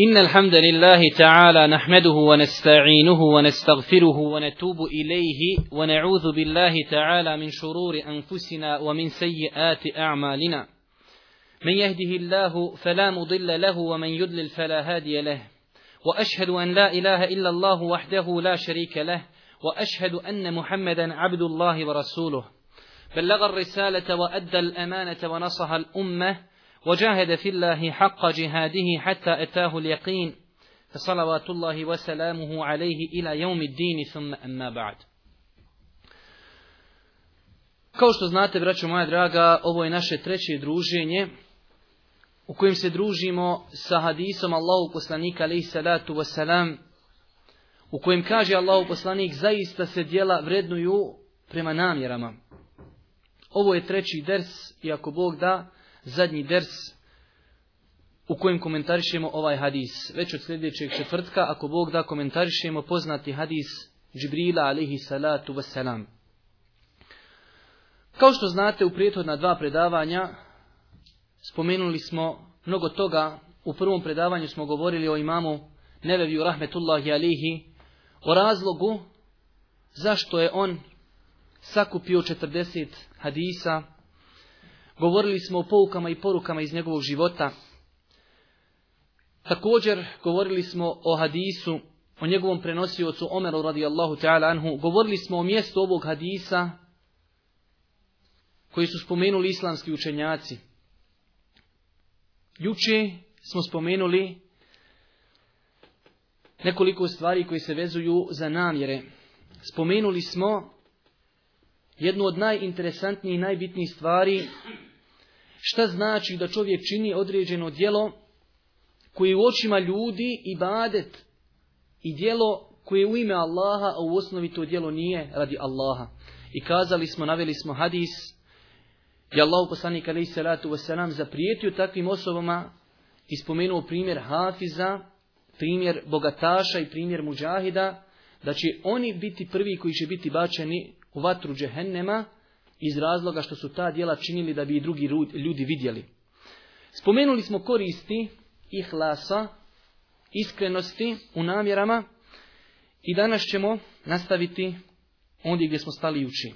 إن الحمد لله تعالى نحمده ونستعينه ونستغفره ونتوب إليه ونعوذ بالله تعالى من شرور أنفسنا ومن سيئات أعمالنا من يهده الله فلا مضل له ومن يضلل فلا هادي له وأشهد أن لا إله إلا الله وحده لا شريك له وأشهد أن محمدا عبد الله ورسوله بلغ الرسالة وأدى الأمانة ونصح الأمة وجاهد في الله حق جهاده حتى أتاه اليقين فصلوات الله وسلامه عليه إلى يوم الدين ثم أما بعد Kao što znate, braćo moja draga, ovo je naše treće druženje u kojem se družimo sa hadisom Allahu poslanika alaihi salatu wasalam, u kojem kaže Allahu poslanik zaista se djela vrednuju prema namjerama. Ovo je treći ders i ako Bog da, zadnji ders u kojem komentarišemo ovaj hadis. Već od sljedećeg četvrtka, ako Bog da, komentarišemo poznati hadis Džibrila alihi salatu wasalam. Kao što znate, u prijethodna dva predavanja spomenuli smo mnogo toga. U prvom predavanju smo govorili o imamu Neveviju Rahmetullahi alihi, o razlogu zašto je on sakupio 40 hadisa Govorili smo o poukama i porukama iz njegovog života. Također govorili smo o hadisu, o njegovom prenosiocu Omeru radijallahu ta'ala anhu. Govorili smo o mjestu ovog hadisa koji su spomenuli islamski učenjaci. Juče smo spomenuli nekoliko stvari koje se vezuju za namjere. Spomenuli smo jednu od najinteresantnijih i najbitnijih stvari Šta znači da čovjek čini određeno djelo koje u očima ljudi i badet i djelo koje u ime Allaha, a u osnovi to djelo nije radi Allaha. I kazali smo, naveli smo hadis, je Allah poslanik alaih salatu wasalam zaprijetio takvim osobama i spomenuo primjer Hafiza, primjer bogataša i primjer muđahida, da će oni biti prvi koji će biti bačeni u vatru džehennema, iz razloga što su ta djela činili da bi i drugi ljudi vidjeli. Spomenuli smo koristi lasa, iskrenosti u namjerama i danas ćemo nastaviti ondje gdje smo stali juči.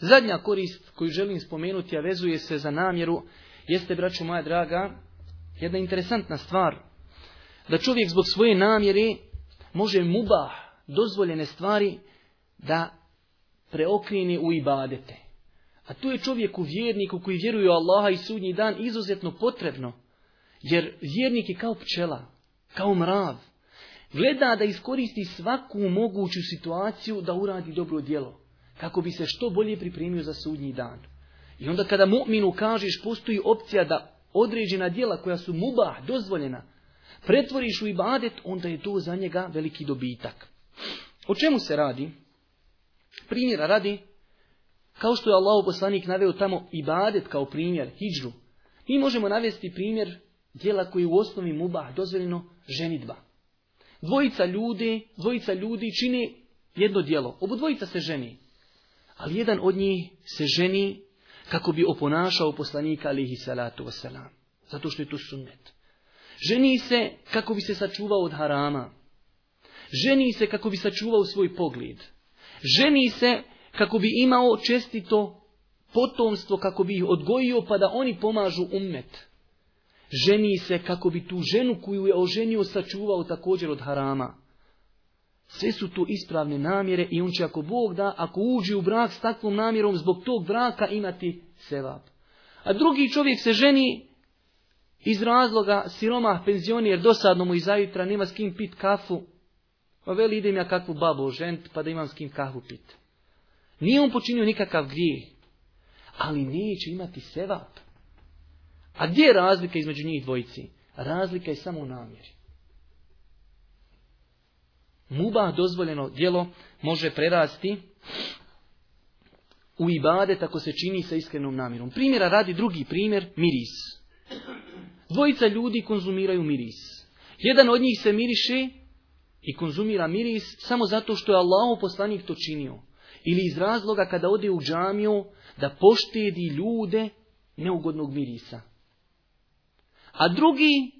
Zadnja korist koju želim spomenuti, a vezuje se za namjeru, jeste, braću moja draga, jedna interesantna stvar. Da čovjek zbog svoje namjere može muba dozvoljene stvari, da preokrene u ibadete. A tu je čovjeku vjerniku koji vjeruje u Allaha i sudnji dan izuzetno potrebno. Jer vjernik je kao pčela, kao mrav. Gleda da iskoristi svaku moguću situaciju da uradi dobro djelo. Kako bi se što bolje pripremio za sudnji dan. I onda kada mu'minu kažeš postoji opcija da određena djela koja su mubah, dozvoljena, pretvoriš u ibadet, onda je to za njega veliki dobitak. O čemu se radi? Primjera radi, kao što je Allah poslanik naveo tamo ibadet kao primjer, hijđru, mi možemo navesti primjer dijela koji u osnovi mubah dozvoljeno ženitba. Dvojica ljudi, dvojica ljudi čini jedno djelo. dvojica se ženi. Ali jedan od njih se ženi kako bi oponašao poslanika alihi salatu wasalam. Zato što je tu sunnet. Ženi se kako bi se sačuvao od harama. Ženi se kako bi sačuvao svoj pogled ženi se kako bi imao čestito potomstvo, kako bi ih odgojio pa da oni pomažu ummet. Ženi se kako bi tu ženu koju je oženio sačuvao također od harama. Sve su tu ispravne namjere i on će ako Bog da, ako uđe u brak s takvom namjerom, zbog tog braka imati sevap. A drugi čovjek se ženi iz razloga siroma penzionir, dosadno mu i zajutra, nema s kim pit kafu, pa veli idem ja kakvu babu ožent pa da imam s kim kahvu pit. Nije on počinio nikakav grijeh, ali neće imati sevap. A gdje je razlika između njih dvojici? Razlika je samo u namjeri. Muba dozvoljeno djelo može prerasti u ibade tako se čini sa iskrenom namjerom. Primjera radi drugi primjer, miris. Dvojica ljudi konzumiraju miris. Jedan od njih se miriši i konzumira miris samo zato što je Allahu poslanik to činio. Ili iz razloga kada ode u džamiju da poštedi ljude neugodnog mirisa. A drugi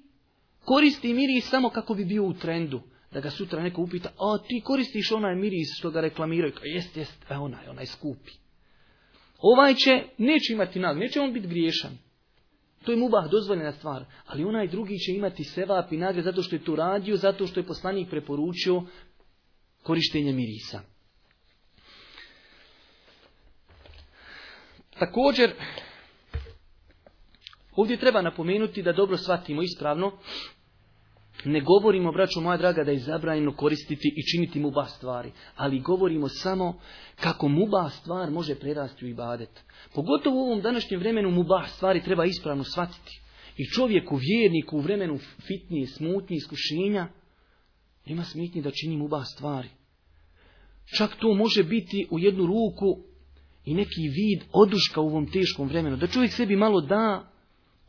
koristi miris samo kako bi bio u trendu. Da ga sutra neko upita, a ti koristiš onaj miris što ga reklamiraju. Jest, jest, a e, onaj, onaj skupi. Ovaj će, neće imati nag, neće on biti griješan. To je mubah dozvoljena stvar, ali onaj drugi će imati sevap i nagre zato što je to radio, zato što je poslanik preporučio korištenje mirisa. Također, ovdje treba napomenuti da dobro shvatimo ispravno ne govorimo, braćo moja draga, da je zabranjeno koristiti i činiti muba stvari, ali govorimo samo kako muba stvar može prerasti u ibadet. Pogotovo u ovom današnjem vremenu muba stvari treba ispravno shvatiti. I čovjeku, vjerniku, u vremenu fitnije, smutnije, iskušenja, nema smetnje da čini muba stvari. Čak to može biti u jednu ruku i neki vid oduška u ovom teškom vremenu. Da čovjek sebi malo da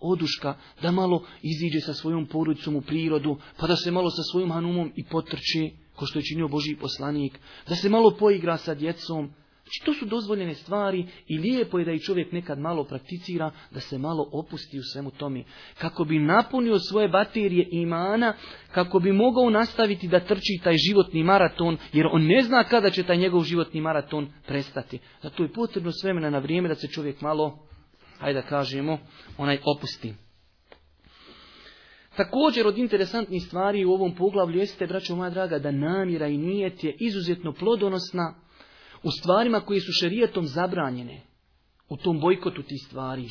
oduška da malo iziđe sa svojom porodicom u prirodu, pa da se malo sa svojim hanumom i potrči, kao što je činio Boži poslanik, da se malo poigra sa djecom. Znači, to su dozvoljene stvari i lijepo je da i čovjek nekad malo prakticira, da se malo opusti u svemu tome. Kako bi napunio svoje baterije imana, kako bi mogao nastaviti da trči taj životni maraton, jer on ne zna kada će taj njegov životni maraton prestati. Zato je potrebno svemena na vrijeme da se čovjek malo Ajde da kažemo, onaj opusti. Također od interesantnih stvari u ovom poglavlju jeste, braćo moja draga, da namjera i nijet je izuzetno plodonosna u stvarima koje su šerijetom zabranjene, u tom bojkotu tih stvari.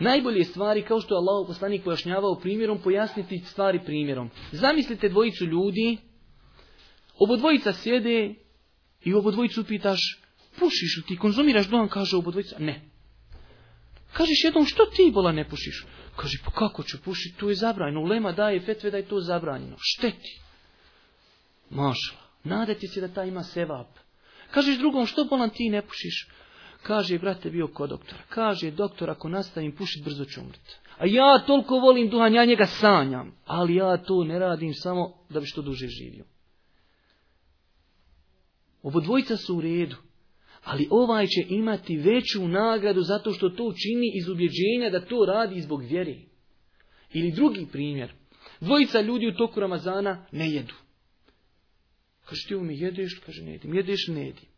Najbolje stvari, kao što je Allah poslanik pojašnjavao primjerom, pojasniti stvari primjerom. Zamislite dvojicu ljudi, obodvojica sjede i dvojicu pitaš, pušiš li ti, konzumiraš duhan, kaže dvojica, ne. Kažeš jednom, što ti bola ne pušiš? Kaži, pa kako ću pušiti, tu je zabranjeno. Ulema daje fetve da je to zabranjeno. Šteti. nade ti se da ta ima sevap. Kažeš drugom, što bolan ti ne pušiš? Kaže, brate, bio kod doktora. Kaže, doktor, ako nastavim pušit, brzo ću A ja toliko volim duhan, ja njega sanjam. Ali ja to ne radim samo da bi što duže živio. Ovo dvojica su u redu. Ali ovaj će imati veću nagradu zato što to čini iz ubjeđenja da to radi zbog vjeri. Ili drugi primjer. Dvojica ljudi u toku Ramazana ne jedu. Kaže ti ovo mi jedeš, kaže ne jedim, jedeš ne jedim.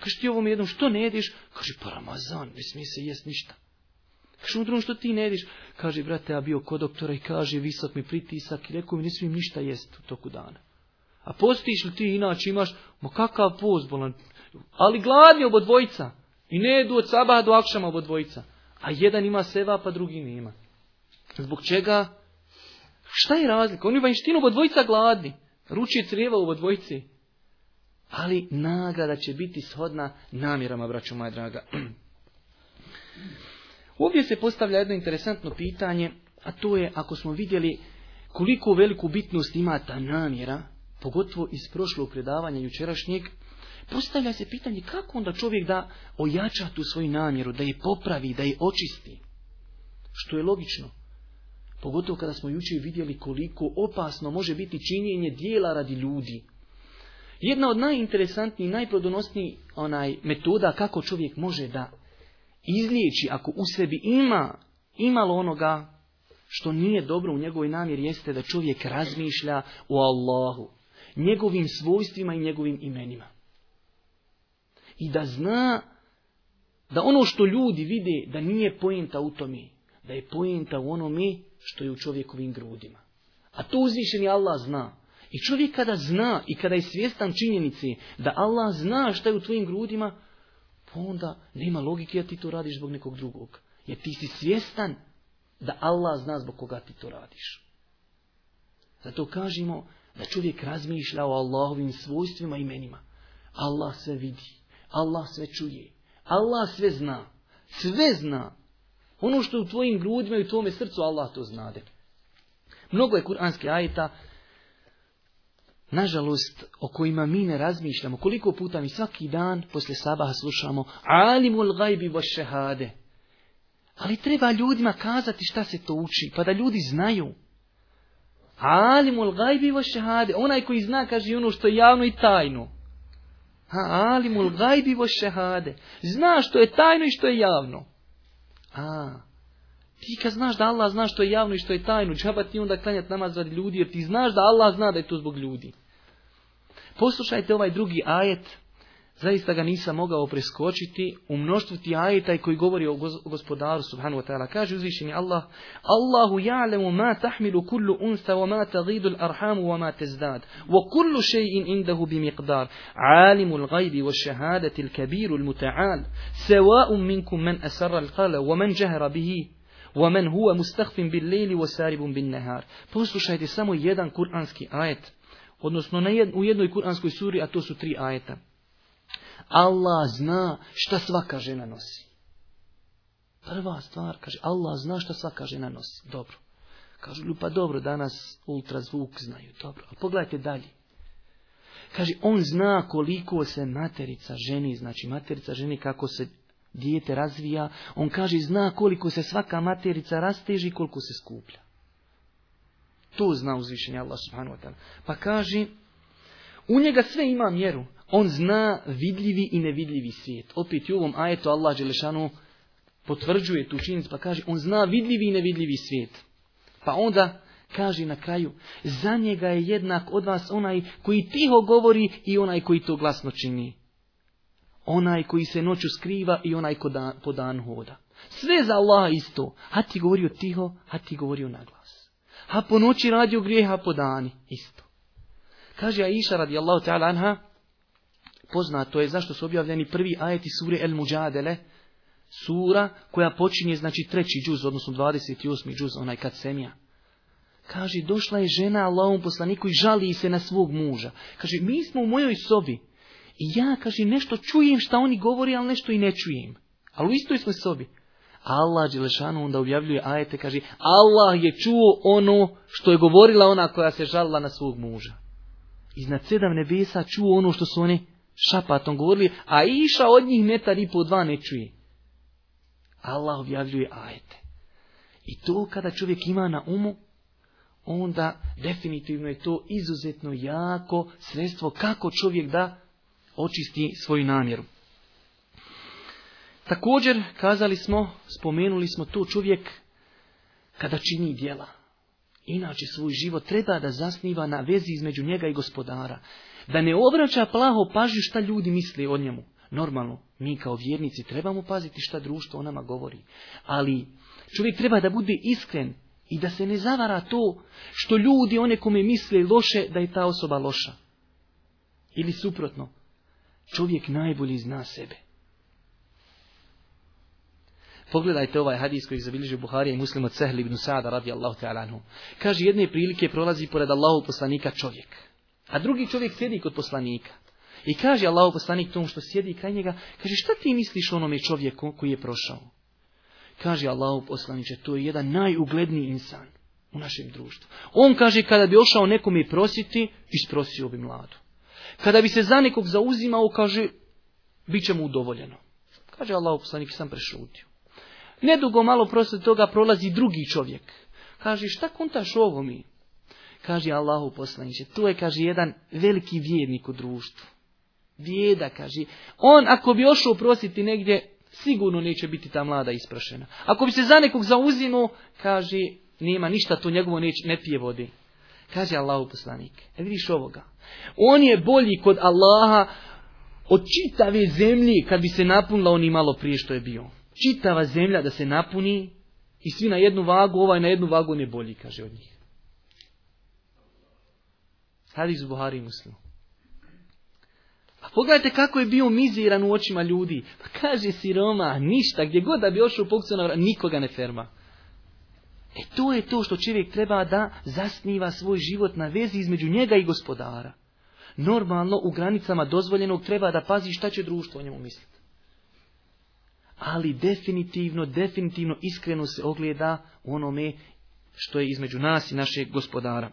Kaže ti ovo mi jednom što ne jedeš, kaže pa Ramazan, ne smije se jest ništa. Kaže drugom što ti ne jedeš, kaže brate ja bio kod doktora i kaže visok mi pritisak i rekao mi ne smijem ništa jest u toku dana. A postiš li ti inače imaš, ma kakav pozbolan, ali gladni dvojica. I ne jedu od sabaha do akšama dvojica. A jedan ima seva, pa drugi nema. Zbog čega? Šta je razlika? Oni u vanjštinu dvojica gladni. Ruči crijeva obo dvojici. Ali nagrada će biti shodna namjerama, braću moja draga. Ovdje se postavlja jedno interesantno pitanje, a to je ako smo vidjeli koliko veliku bitnost ima ta namjera, pogotovo iz prošlog predavanja jučerašnjeg, Postavlja se pitanje kako onda čovjek da ojača tu svoju namjeru, da je popravi, da je očisti. Što je logično. Pogotovo kada smo jučer vidjeli koliko opasno može biti činjenje dijela radi ljudi. Jedna od najinteresantnijih, najprodonosnijih onaj metoda kako čovjek može da izliječi ako u sebi ima imalo onoga što nije dobro u njegovoj namjeri jeste da čovjek razmišlja o Allahu, njegovim svojstvima i njegovim imenima i da zna da ono što ljudi vide da nije pojenta u tome, da je pojenta u onome što je u čovjekovim grudima. A to uzvišeni Allah zna. I čovjek kada zna i kada je svjestan činjenici da Allah zna šta je u tvojim grudima, pa onda nema logike da ti to radiš zbog nekog drugog. Jer ti si svjestan da Allah zna zbog koga ti to radiš. Zato kažemo da čovjek razmišlja o Allahovim svojstvima i imenima. Allah sve vidi. Allah sve čuje. Allah sve zna. Sve zna. Ono što u tvojim grudima i u tvome srcu, Allah to znade. Mnogo je kuranske ajeta, nažalost, o kojima mi ne razmišljamo. Koliko puta mi svaki dan poslije sabaha slušamo Alimul gajbi vaše šehade. Ali treba ljudima kazati šta se to uči, pa da ljudi znaju. Alimul gajbi vaš šehade. Onaj koji zna, kaže ono što je javno i tajno. Ali mul gajbi vo šehade. Zna što je tajno i što je javno. A, ti kad znaš da Allah zna što je javno i što je tajno, džaba ti onda klanjati namaz radi ljudi, jer ti znaš da Allah zna da je to zbog ljudi. Poslušajte ovaj drugi ajet zaista ga nisam mogao preskočiti u mnoštvu ti ajeta koji govori o gospodaru subhanu wa ta'ala. Kaže uzvišeni Allah, Allahu ja'lemu ma tahmilu kullu unsa wa ma tagidu al-arhamu wa ma tezdad, wa kullu še'in indahu bi miqdar, alimu l'gajbi wa šehadati l'kabiru l'muta'al, sewa'um minkum men asarra al-qala wa men jahra bihi, wa huwa bil leili wa بالليل bin nahar Poslušajte samo jedan kuranski ajet, odnosno u jednoj kuranskoj suri, a to su tri ajeta. Allah zna šta svaka žena nosi. Prva stvar, kaže, Allah zna šta svaka žena nosi. Dobro. Kažu, pa dobro, danas ultrazvuk znaju. Dobro, a pogledajte dalje. Kaže, on zna koliko se materica ženi, znači materica ženi kako se dijete razvija. On kaže, zna koliko se svaka materica rasteži i koliko se skuplja. To zna uzvišenje Allah subhanahu wa ta'ala. Pa kaže, u njega sve ima mjeru, on zna vidljivi i nevidljivi svijet. Opet i u ovom ajetu Allah Đelešanu potvrđuje tu činjenicu pa kaže on zna vidljivi i nevidljivi svijet. Pa onda kaže na kraju za njega je jednak od vas onaj koji tiho govori i onaj koji to glasno čini. Onaj koji se noću skriva i onaj ko po dan hoda. Sve za Allah isto. A ti govorio tiho, a ti govorio na glas. A po noći radio grijeha po dani. Isto. Kaže Aisha radijallahu ta'ala anha, poznato je zašto su objavljeni prvi ajeti sure El Mujadele, sura koja počinje znači treći džuz, odnosno 28. džuz, onaj kad semija. Kaže, došla je žena Allahom poslaniku i žali se na svog muža. Kaže, mi smo u mojoj sobi. I ja, kaže, nešto čujem šta oni govori, ali nešto i ne čujem. Ali u istoj smo sobi. Allah Đelešanu onda objavljuje ajete, kaže, Allah je čuo ono što je govorila ona koja se žalila na svog muža. Iznad sedam nebesa čuo ono što su oni šapatom govorili, a iša od njih metar i po dva ne čuje. Allah objavljuje ajete. I to kada čovjek ima na umu, onda definitivno je to izuzetno jako sredstvo kako čovjek da očisti svoju namjeru. Također, kazali smo, spomenuli smo to čovjek kada čini djela. Inače, svoj život treba da zasniva na vezi između njega i gospodara da ne obraća plaho pažnju šta ljudi misle o njemu. Normalno, mi kao vjernici trebamo paziti šta društvo o nama govori. Ali čovjek treba da bude iskren i da se ne zavara to što ljudi one kome misle loše da je ta osoba loša. Ili suprotno, čovjek najbolji zna sebe. Pogledajte ovaj hadis koji zabilježio Buharija i muslim od Sehli ibn Sa'da radijallahu ta'ala anhu. Kaže, jedne prilike prolazi pored Allahu poslanika čovjek. A drugi čovjek sjedi kod poslanika. I kaže Allahu poslanik tom što sjedi kraj njega, kaže šta ti misliš o onome čovjeku koji je prošao? Kaže Allahu poslaniče, to je jedan najugledniji insan u našem društvu. On kaže kada bi ošao nekome prositi, isprosio bi mladu. Kada bi se za nekog zauzimao, kaže, bit će mu udovoljeno. Kaže Allahu poslanik, sam prešutio. Nedugo malo prosto toga prolazi drugi čovjek. Kaže, šta kontaš ovo mi? Kaže Allahu poslaniče, tu je, kaže, jedan veliki vjernik u društvu. Vjeda, kaže. On, ako bi ošao prositi negdje, sigurno neće biti ta mlada isprašena. Ako bi se za nekog zauzimo, kaže, nema ništa, to njegovo ne, ne pije vodi. Kaže Allahu poslanik, e vidiš ovoga. On je bolji kod Allaha od čitave zemlje, kad bi se napunila oni malo prije što je bio. Čitava zemlja da se napuni i svi na jednu vagu, ovaj na jednu vagu ne bolji, kaže od njih. Hadis Buhari muslim. A pa pogledajte kako je bio miziran u očima ljudi. Pa kaže siroma, ništa, gdje god da bi ošao u nikoga ne ferma. E to je to što čovjek treba da zasniva svoj život na vezi između njega i gospodara. Normalno u granicama dozvoljenog treba da pazi šta će društvo o njemu misliti. Ali definitivno, definitivno iskreno se ogleda u onome što je između nas i našeg gospodara.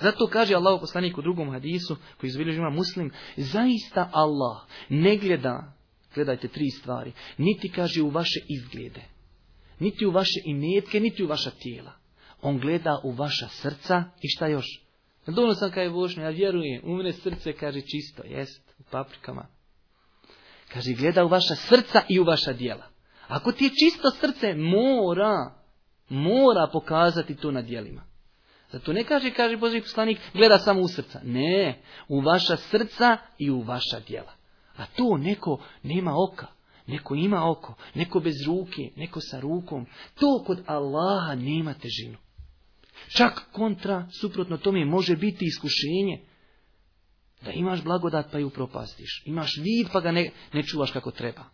Zato kaže Allah u u drugom hadisu koji izbilježi muslim, zaista Allah ne gleda, gledajte tri stvari, niti kaže u vaše izglede, niti u vaše imetke, niti u vaša tijela. On gleda u vaša srca i šta još? Dovoljno sam kaj vošno, ja vjerujem, u mene srce kaže čisto, jest, u paprikama. Kaže, gleda u vaša srca i u vaša dijela. Ako ti je čisto srce, mora, mora pokazati to na dijelima to ne kaže, kaže Boži poslanik, gleda samo u srca. Ne, u vaša srca i u vaša djela. A to neko nema oka, neko ima oko, neko bez ruke, neko sa rukom. To kod Allaha nema težinu. Čak kontra, suprotno tome, može biti iskušenje. Da imaš blagodat pa ju propastiš. Imaš vid pa ga ne, ne čuvaš kako treba.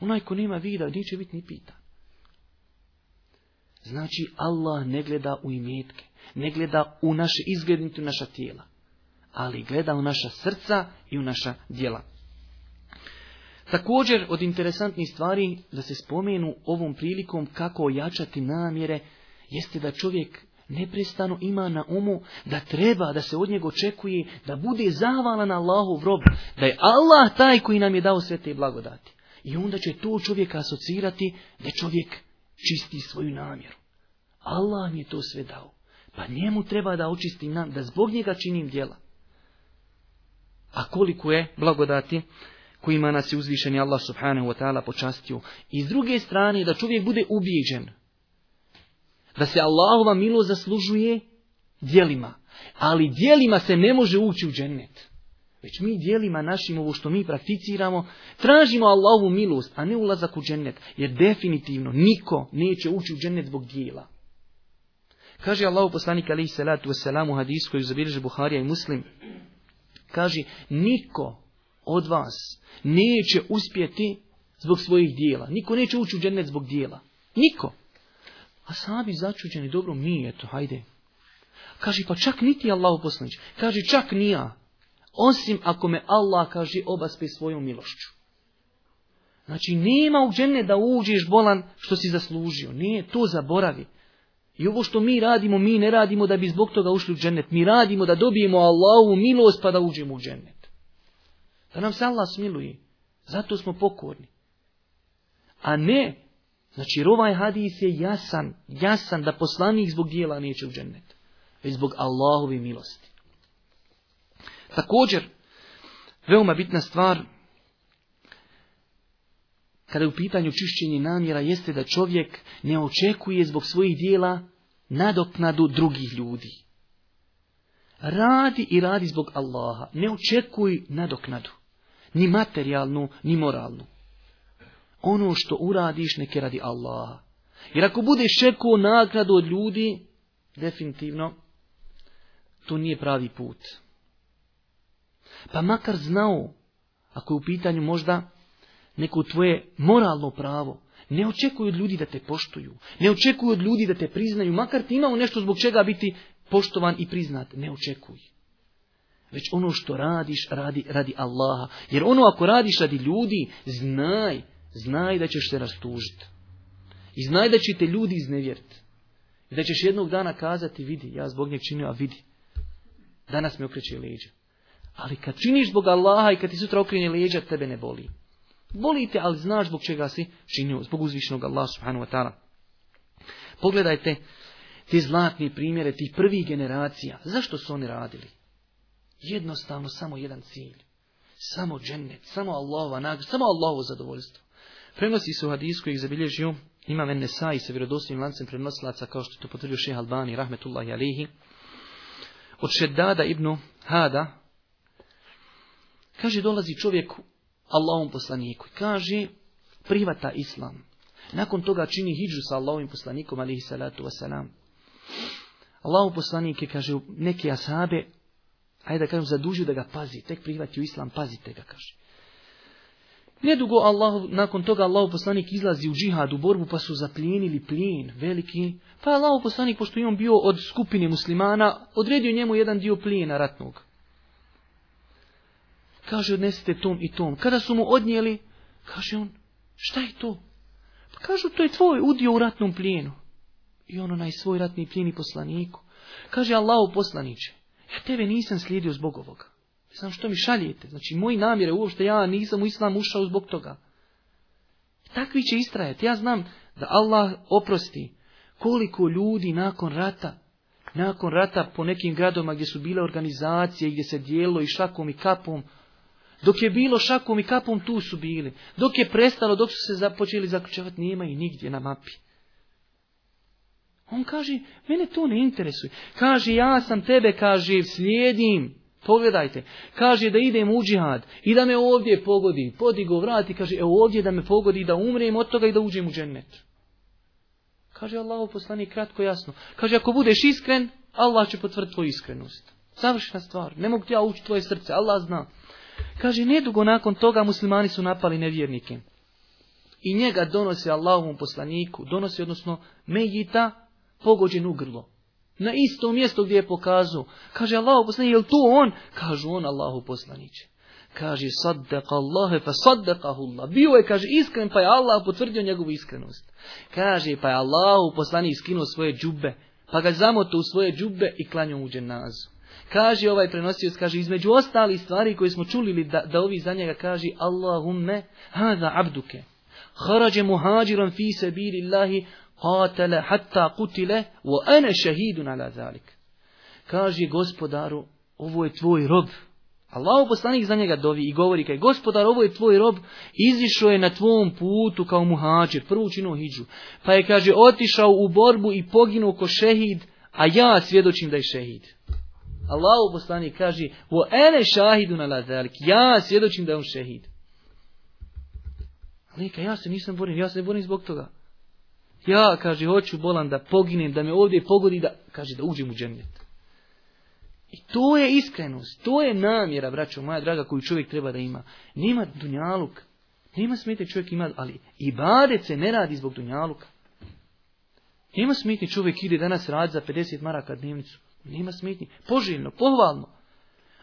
Onaj ko nema vida, neće biti ni pita. Znači, Allah ne gleda u imetke ne gleda u naš izgled u naša tijela, ali gleda u naša srca i u naša djela. Također od interesantnih stvari da se spomenu ovom prilikom kako ojačati namjere jeste da čovjek neprestano ima na umu da treba da se od njega očekuje da bude zavalan Allahov rob, da je Allah taj koji nam je dao sve te blagodati. I onda će to čovjeka asocirati da čovjek čisti svoju namjeru. Allah mi je to sve dao. Pa njemu treba da očisti nam, da zbog njega činim djela. A koliko je blagodati kojima nas je uzvišeni Allah subhanahu wa ta'ala počastio. I s druge strane da čovjek bude ubijeđen. Da se Allahova milo zaslužuje djelima. Ali djelima se ne može ući u džennet. Već mi djelima našim ovo što mi prakticiramo, tražimo Allahovu milost, a ne ulazak u džennet. Jer definitivno niko neće ući u džennet zbog dijela. Kaže Allah poslanik alaihi salatu wasalam u hadisku koju zabilježi Buharija i Muslim. Kaže, niko od vas neće uspjeti zbog svojih dijela. Niko neće ući u džennet zbog dijela. Niko. A sabi začuđeni, dobro, mi, eto, hajde. Kaže, pa čak niti Allah poslanić. Kaže, čak nija. Osim ako me Allah, kaže, obaspe svojom milošću. Znači, nema u džene da uđeš bolan što si zaslužio. Nije, to zaboravi. I ovo što mi radimo, mi ne radimo da bi zbog toga ušli u džennet. Mi radimo da dobijemo Allahu milost pa da uđemo u džennet. Da nam se Allah smiluje. Zato smo pokorni. A ne, znači ovaj hadis je jasan, jasan da poslanik zbog dijela neće u džennet. Već zbog Allahove milosti. Također, veoma bitna stvar, kada je u pitanju čišćenje namjera, jeste da čovjek ne očekuje zbog svojih dijela nadoknadu drugih ljudi. Radi i radi zbog Allaha, ne očekuj nadoknadu, ni materijalnu, ni moralnu. Ono što uradiš neke radi Allaha. Jer ako budeš čekao nagradu od ljudi, definitivno, to nije pravi put. Pa makar znao, ako je u pitanju možda neko tvoje moralno pravo, ne očekuju od ljudi da te poštuju. Ne očekuju od ljudi da te priznaju. Makar ti imao nešto zbog čega biti poštovan i priznat. Ne očekuj. Već ono što radiš, radi radi Allaha. Jer ono ako radiš radi ljudi, znaj, znaj da ćeš se rastužiti. I znaj da će te ljudi iznevjeriti. I da ćeš jednog dana kazati, vidi, ja zbog njeg činio, a vidi. Danas mi okreće leđa. Ali kad činiš zbog Allaha i kad ti sutra okrene leđa, tebe ne boli. Bolite, ali znaš zbog čega si činio, zbog uzvišnog Allaha subhanahu wa ta'ala. Pogledajte te zlatni primjere tih prvih generacija. Zašto su oni radili? Jednostavno samo jedan cilj. Samo džennet, samo Allahova samo samo Allahovo zadovoljstvo. Prenosi se u hadijsku, ima zabilježio Imam Nesai sa vjerodosnim lancem prenosilaca kao što to potvrdio šeha Albani rahmetullahi alihi. Od Šeddada ibn Hada kaže dolazi čovjek Allahom poslaniku. Kaže, privata islam. Nakon toga čini hijđu sa Allahom poslanikom, alihi salatu wasalam. Allahom poslanik je, kaže, neke asabe, ajde da kažem, zadužio da ga pazi, tek u islam, pazite ga, kaže. Nedugo Allah, nakon toga Allahom poslanik izlazi u džihad, u borbu, pa su zaplijenili plijen, veliki. Pa Allahom poslanik, pošto je on bio od skupine muslimana, odredio njemu jedan dio plijena ratnog. Kaže, odnesite tom i tom. Kada su mu odnijeli, kaže on, šta je to? Pa kažu, to je tvoj udio u ratnom plijenu. I ono onaj svoj ratni plijeni poslaniku. Kaže, Allahu poslaniće, ja tebe nisam slijedio zbog ovoga. znam što mi šaljete. Znači, moji namjere uopšte, ja nisam u islam ušao zbog toga. Takvi će istrajati. Ja znam da Allah oprosti koliko ljudi nakon rata, nakon rata po nekim gradovima gdje su bile organizacije, gdje se dijelo i šakom i kapom, dok je bilo šakom i kapom tu su bili. Dok je prestalo, dok su se započeli zaključavati nema i nigdje na mapi. On kaže, mene to ne interesuje. Kaže, ja sam tebe, kaže, slijedim. Pogledajte, kaže da idem u džihad i da me ovdje pogodi, podigo vrati, kaže, evo ovdje da me pogodi, da umrem od toga i da uđem u džennet. Kaže Allah poslani kratko jasno. Kaže, ako budeš iskren, Allah će potvrditi tvoju iskrenost. Završna stvar, ne mogu ti ja ući tvoje srce, Allah zna. Kaže, nedugo nakon toga muslimani su napali nevjernike. I njega donosi Allahovom poslaniku, donosi odnosno Mejita, pogođen u grlo. Na isto mjesto gdje je pokazao. Kaže Allahu poslanik, li to on? Kažu on Allahu poslaniće. Kaže, saddaka Allahe, fa Allah. Bio je, kaže, iskren, pa je Allah potvrdio njegovu iskrenost. Kaže, pa je Allahu poslanik skinuo svoje džube, pa ga zamoto u svoje džube i klanio u dženazu. Kaže ovaj prenosioc, kaže između ostalih stvari koje smo čuli da, da ovi za njega kaže Allahumme hada abduke. Harađe muhađiran fi sabilillahi qatala hatta kutile, wa ene shahidun ala zalik. Kaže gospodaru, ovo je tvoj rob. Allahu poslanik za njega dovi i govori kaj gospodar ovo je tvoj rob, izišao je na tvom putu kao muhađir, prvu činu hiđu. Pa je kaže otišao u borbu i poginuo ko šehid, a ja svjedočim da je šehid. Allahu poslanik kaže: vo ene šahidu ala zalik." Ja svjedočim da je on šehid. Lika, ja se nisam borim, ja se ne borim zbog toga. Ja, kaže, hoću bolan da poginem, da me ovdje pogodi, da, kaže, da uđem u džemljet. I to je iskrenost, to je namjera, braćo moja draga, koju čovjek treba da ima. Nema dunjaluk, nema smete čovjek ima, ali i badet se ne radi zbog dunjaluka. Nema smetni čovjek ide danas radi za 50 maraka dnevnicu. Nema smetnje, Poželjno, pohvalno.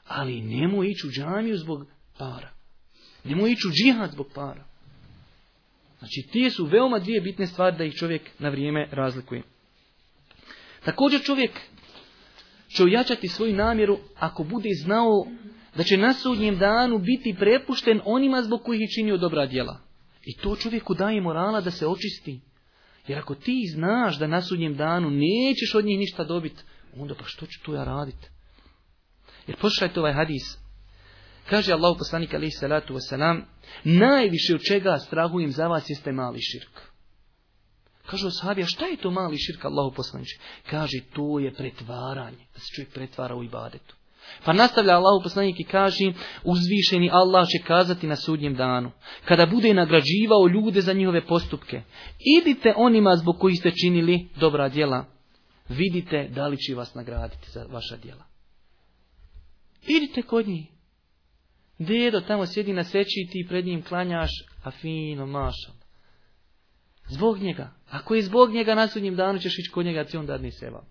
Ali nemoj ići u džamiju zbog para. Nemoj ići u džihad zbog para. Znači, tije su veoma dvije bitne stvari da ih čovjek na vrijeme razlikuje. Također čovjek će ojačati svoju namjeru ako bude znao da će na sudnjem danu biti prepušten onima zbog kojih je činio dobra djela. I to čovjeku daje morala da se očisti. Jer ako ti znaš da na sudnjem danu nećeš od njih ništa dobiti, onda pa što ću tu ja radit? Jer pošlajte ovaj hadis. Kaže Allah poslanik alaih salatu wasalam, najviše od čega strahujem za vas jeste mali širk. Kaže sahabi, a šta je to mali širk Allahu poslaniče? Kaže, to je pretvaranje, da se čovjek pretvara u ibadetu. Pa nastavlja Allahu poslanik i kaže, uzvišeni Allah će kazati na sudnjem danu, kada bude nagrađivao ljude za njihove postupke, idite onima zbog kojih ste činili dobra djela, vidite da li će vas nagraditi za vaša djela. Idite kod njih. Dedo tamo sjedi na seći i ti pred njim klanjaš, a fino mašal. Zbog njega. Ako je zbog njega na sudnjem danu ćeš ići kod njega, ti on dadni seba.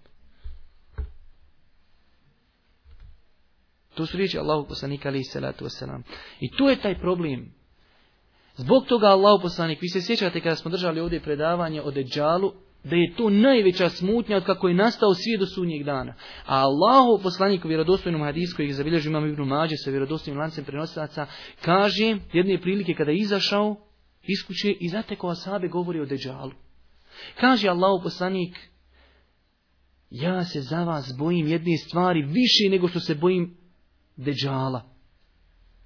To su riječi Allahu poslanika ali salatu wasalam. I tu je taj problem. Zbog toga Allahu poslanik, vi se sjećate kada smo držali ovdje predavanje o Deđalu, da je to najveća smutnja od kako je nastao svijet do sudnjeg dana. A Allahov poslanik u vjerodostojnom hadijsku, koji ih zabilježi imam Mađe sa vjerodostojnim lancem prenosilaca kaže jedne prilike kada je izašao iz kuće i zatekao asabe govori o deđalu. Kaže Allahu poslanik ja se za vas bojim jedne stvari više nego što se bojim deđala.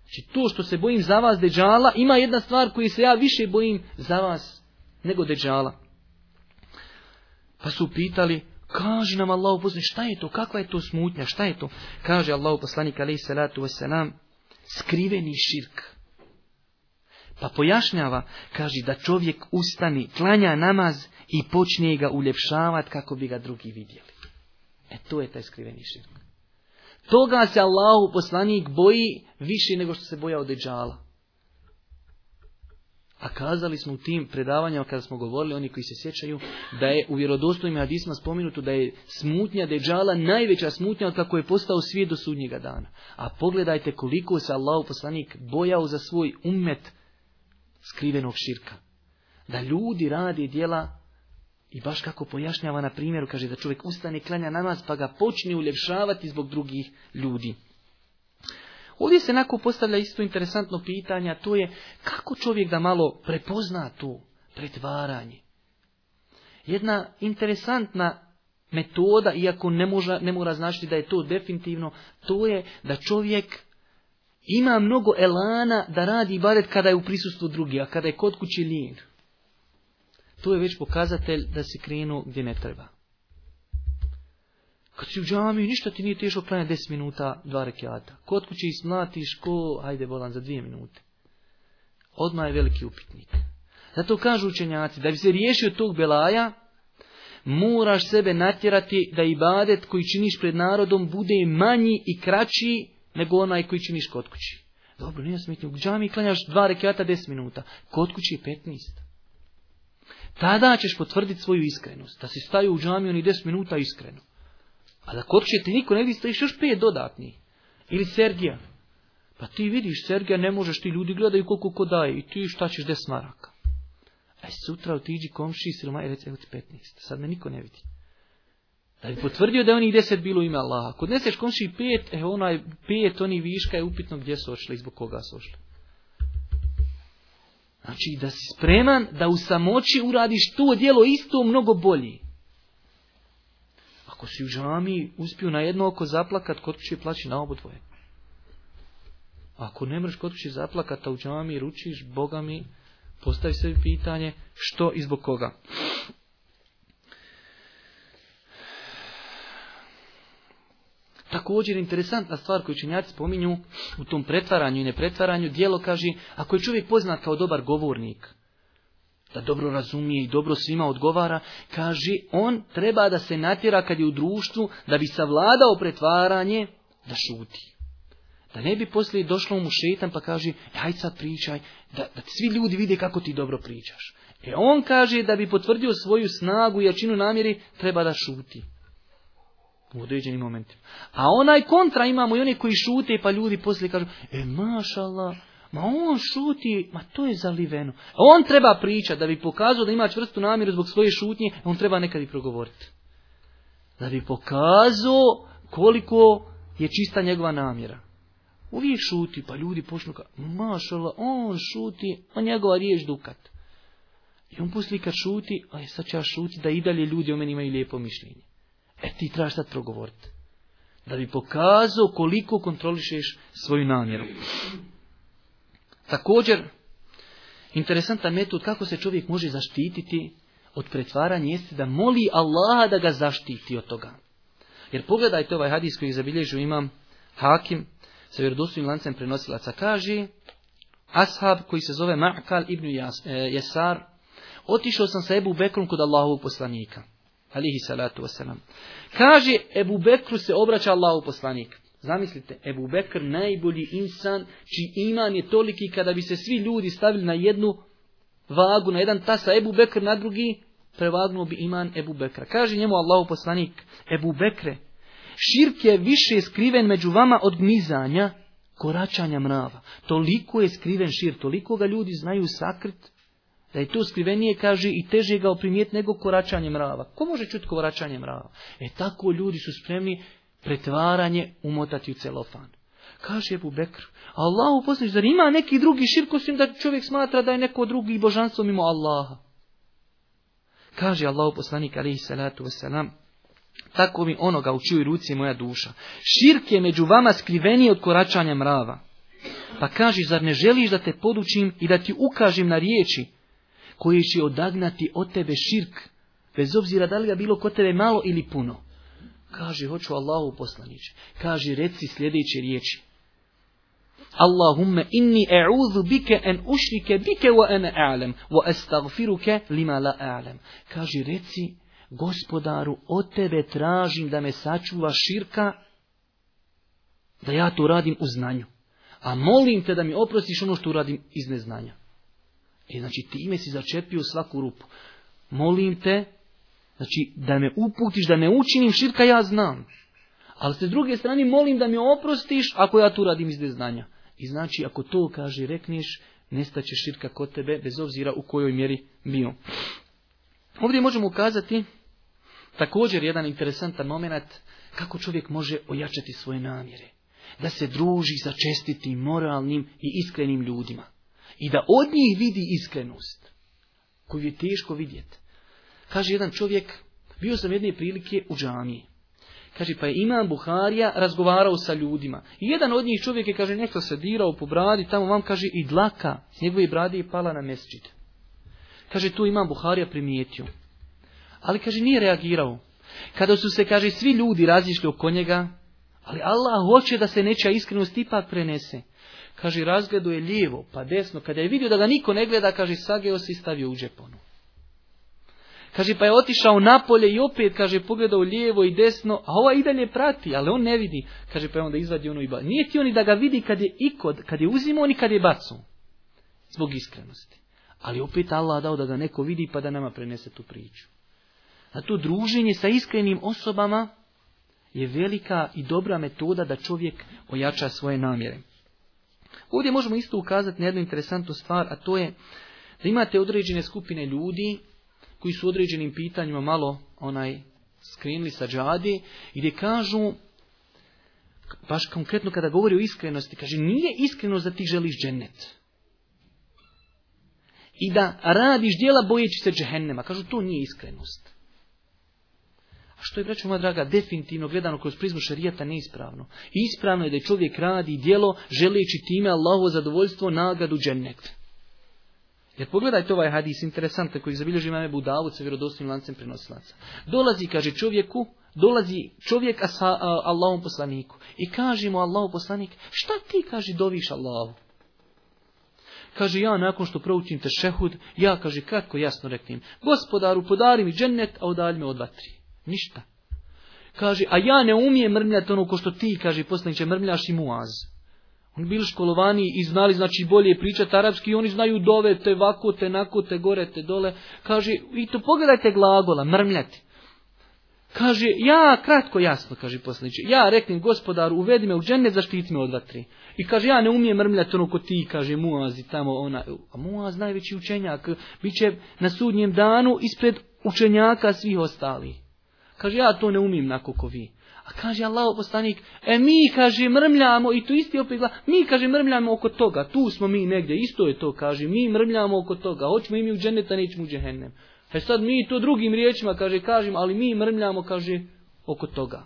Znači to što se bojim za vas deđala ima jedna stvar koju se ja više bojim za vas nego deđala. Pa su pitali, kaži nam Allah upozni, šta je to, kakva je to smutnja, šta je to? Kaže Allah poslanik alaih salatu wasalam, skriveni širk. Pa pojašnjava, kaže da čovjek ustani, klanja namaz i počne ga uljepšavat kako bi ga drugi vidjeli. E to je taj skriveni širk. Toga se Allahu poslanik boji više nego što se od odežala. A kazali smo u tim predavanjama kada smo govorili, oni koji se sjećaju, da je u vjerodostojima hadisma spomenuto da je smutnja deđala najveća smutnja od kako je postao svijet do sudnjega dana. A pogledajte koliko se Allah poslanik bojao za svoj umet skrivenog širka. Da ljudi radi djela i baš kako pojašnjava na primjeru, kaže da čovjek ustane klanja namaz pa ga počne uljepšavati zbog drugih ljudi. Ovdje se nakon postavlja isto interesantno pitanje, a to je kako čovjek da malo prepozna to pretvaranje. Jedna interesantna metoda, iako ne, može, ne mora značiti da je to definitivno, to je da čovjek ima mnogo elana da radi baret kada je u prisustvu drugi, a kada je kod kući lin. To je već pokazatelj da se krenu gdje ne treba. Kad si u džamiju, ništa ti nije teško klanjati 10 minuta, dva rekiata. Kod kuće smlatiš ko, ajde bolan, za dvije minute. Odmah je veliki upitnik. Zato kažu učenjaci, da bi se riješio tog belaja, moraš sebe natjerati da i badet koji činiš pred narodom bude manji i kraći nego onaj koji činiš kod kući. Dobro, nije smetnje. U džamiji klanjaš dva rekiata 10 minuta, kod kući 15. Tada ćeš potvrditi svoju iskrenost, da si staju u džamiju ni 10 minuta iskreno. A da kod ti niko ne vidi, stojiš još pet dodatnih. Ili Sergija. Pa ti vidiš, Sergija, ne možeš, ti ljudi gledaju koliko ko daje i ti šta ćeš des maraka. A e, sutra otiđi komši silma i reci, 15, sad me niko ne vidi. Da bi potvrdio da je onih deset bilo ime Allaha. Ako neseš komši pet, e onaj pet, oni viška je upitno gdje su ošli i zbog koga su ošli. Znači da si spreman da u samoći uradiš to djelo isto mnogo bolji. Ako si u džami uspio na jedno oko zaplakat, kod će plaći na obo dvoje. Ako ne mreš kod kuće zaplakat, a u džami ručiš, Boga mi, postavi sebi pitanje što i zbog koga. Također interesantna stvar koju činjaci spominju u tom pretvaranju i nepretvaranju, dijelo kaže, ako je čovjek poznat kao dobar govornik, da dobro razumije i dobro svima odgovara, kaže on treba da se natjera kad je u društvu da bi savladao pretvaranje da šuti. Da ne bi poslije došlo mu šetan pa kaže, daj sad pričaj, da, da svi ljudi vide kako ti dobro pričaš. E on kaže da bi potvrdio svoju snagu i jačinu namjeri, treba da šuti. U određenim momentima. A onaj kontra imamo i one koji šute pa ljudi poslije kažu, e mašala, Ma on šuti, ma to je zaliveno. On treba pričati da bi pokazao da ima čvrstu namjeru zbog svoje šutnje, on treba nekad i progovoriti. Da bi pokazao koliko je čista njegova namjera. Uvijek šuti, pa ljudi počnu ka, mašala, on šuti, a njegova riješ dukat. I on poslije kad šuti, a sad ću ja šuti, da i dalje ljudi o meni imaju lijepo mišljenje. E ti trebaš sad progovoriti. Da bi pokazao koliko kontrolišeš svoju namjeru. Također, interesantan metod kako se čovjek može zaštititi od pretvaranja jeste da moli Allaha da ga zaštiti od toga. Jer pogledajte ovaj hadis koji zabilježu imam Hakim sa vjerodostojnim lancem prenosilaca kaže Ashab koji se zove Ma'kal ibn Jesar otišao sam sa Ebu Bekrom kod Allahovog poslanika alihi salatu wasalam. Kaže Ebu Bekru se obraća Allahov poslanik. Zamislite, Ebu Bekr najbolji insan, čiji iman je toliki kada bi se svi ljudi stavili na jednu vagu, na jedan tasa Ebu Bekr na drugi, prevagnuo bi iman Ebu Bekra. Kaže njemu Allahu poslanik, Ebu Bekre, širk je više skriven među vama od gnizanja, koračanja mrava. Toliko je skriven šir, toliko ga ljudi znaju sakrit, da je to skrivenije, kaže, i teže ga oprimjeti nego koračanje mrava. Ko može čuti koračanje mrava? E tako ljudi su spremni pretvaranje umotati u celofan. Kaže Ebu Bekr, Allah zar ima neki drugi širk osim da čovjek smatra da je neko drugi božanstvo mimo Allaha? Kaže Allah uposlanik, alaihi salatu wasalam, tako mi onoga u čijoj ruci moja duša. Širk je među vama skriveniji od koračanja mrava. Pa kaži, zar ne želiš da te podučim i da ti ukažem na riječi koje će odagnati od tebe širk, bez obzira da li ga bilo kod tebe malo ili puno. Kaži, hoću Allahu poslaniće. Kaži, reci sljedeće riječi. Allahumme inni e'udhu bike en ušnike bike wa ene a'lem, wa lima la a'lem. Kaži, reci, gospodaru, o tebe tražim da me sačuva širka, da ja to radim u znanju. A molim te da mi oprostiš ono što uradim iz neznanja. I e, znači, time si začepio svaku rupu. Molim te Znači, da me uputiš, da ne učinim širka, ja znam. Ali s druge strane, molim da me oprostiš ako ja tu radim iz neznanja. I znači, ako to kaže, rekneš, nestaće širka kod tebe, bez obzira u kojoj mjeri bio. Ovdje možemo ukazati također jedan interesantan moment kako čovjek može ojačati svoje namjere. Da se druži sa čestitim, moralnim i iskrenim ljudima. I da od njih vidi iskrenost, koju je teško vidjeti. Kaže jedan čovjek, bio sam jedne prilike u džamiji. Kaže, pa je Imam Buharija razgovarao sa ljudima. I jedan od njih čovjek je, kaže, nešto se dirao po bradi, tamo vam, kaže, i dlaka s njegove brade je pala na mesčit. Kaže, tu Imam Buharija primijetio. Ali, kaže, nije reagirao. Kada su se, kaže, svi ljudi razišli oko njega, ali Allah hoće da se nečija iskrenost ipak prenese. Kaže, razgleduje lijevo, pa desno. Kada je vidio da ga niko ne gleda, kaže, sageo se i stavio u džeponu. Kaže, pa je otišao napolje i opet, kaže, pogledao lijevo i desno, a ova i dalje prati, ali on ne vidi. Kaže, pa je onda izvadi ono i ba. Nije ti oni da ga vidi kad je ikod, kad je uzimao ni kad je bacao. Zbog iskrenosti. Ali opet Allah dao da ga neko vidi pa da nama prenese tu priču. A to druženje sa iskrenim osobama je velika i dobra metoda da čovjek ojača svoje namjere. Ovdje možemo isto ukazati na jednu interesantnu stvar, a to je da imate određene skupine ljudi koji su određenim pitanjima malo onaj skrenuli sa džadi, gdje kažu, baš konkretno kada govori o iskrenosti, kaže nije iskrenost da ti želiš džennet. I da radiš djela bojeći se džehennema. Kažu to nije iskrenost. A što je, braću moja draga, definitivno gledano kroz prizmu šarijata neispravno. Ispravno je da čovjek radi djelo želeći time Allahovo zadovoljstvo, nagradu, džennet. Jer pogledajte ovaj hadis, interesantan, koji zabilježi mame budavu sa vjerodostojnim lancem prenosilaca. Dolazi, kaže čovjeku, dolazi čovjek sa Allahom poslaniku i kaže mu Allahom poslanik, šta ti, kaže, doviš Allahu? Kaže, ja nakon što proučim te šehud, ja, kaže, kratko jasno reknim, gospodaru, podari mi džennet, a odalj me od vatri. Ništa. Kaže, a ja ne umijem mrmljati ono ko što ti, kaže, poslaniče, mrmljaš i muaz bili školovani i znali, znači bolje pričati arapski, i oni znaju dove, te vako, te nako, te gore, te dole. Kaže, i to pogledajte glagola, mrmljati. Kaže, ja, kratko jasno, kaže poslaniče, ja reknem gospodaru, uvedi me u džene, zaštiti me od vatri. I kaže, ja ne umijem mrmljati ono ko ti, kaže i tamo, ona, a Muaz najveći učenjak, bit će na sudnjem danu ispred učenjaka svih ostalih. Kaže, ja to ne umijem nako vi. A kaže Allah poslanik, e mi kaže mrmljamo i tu isti opet gleda, mi kaže mrmljamo oko toga, tu smo mi negdje, isto je to kaže, mi mrmljamo oko toga, hoćemo i mi u dženeta, nećemo u džehennem. E sad mi to drugim riječima kaže, kažem, ali mi mrmljamo kaže oko toga.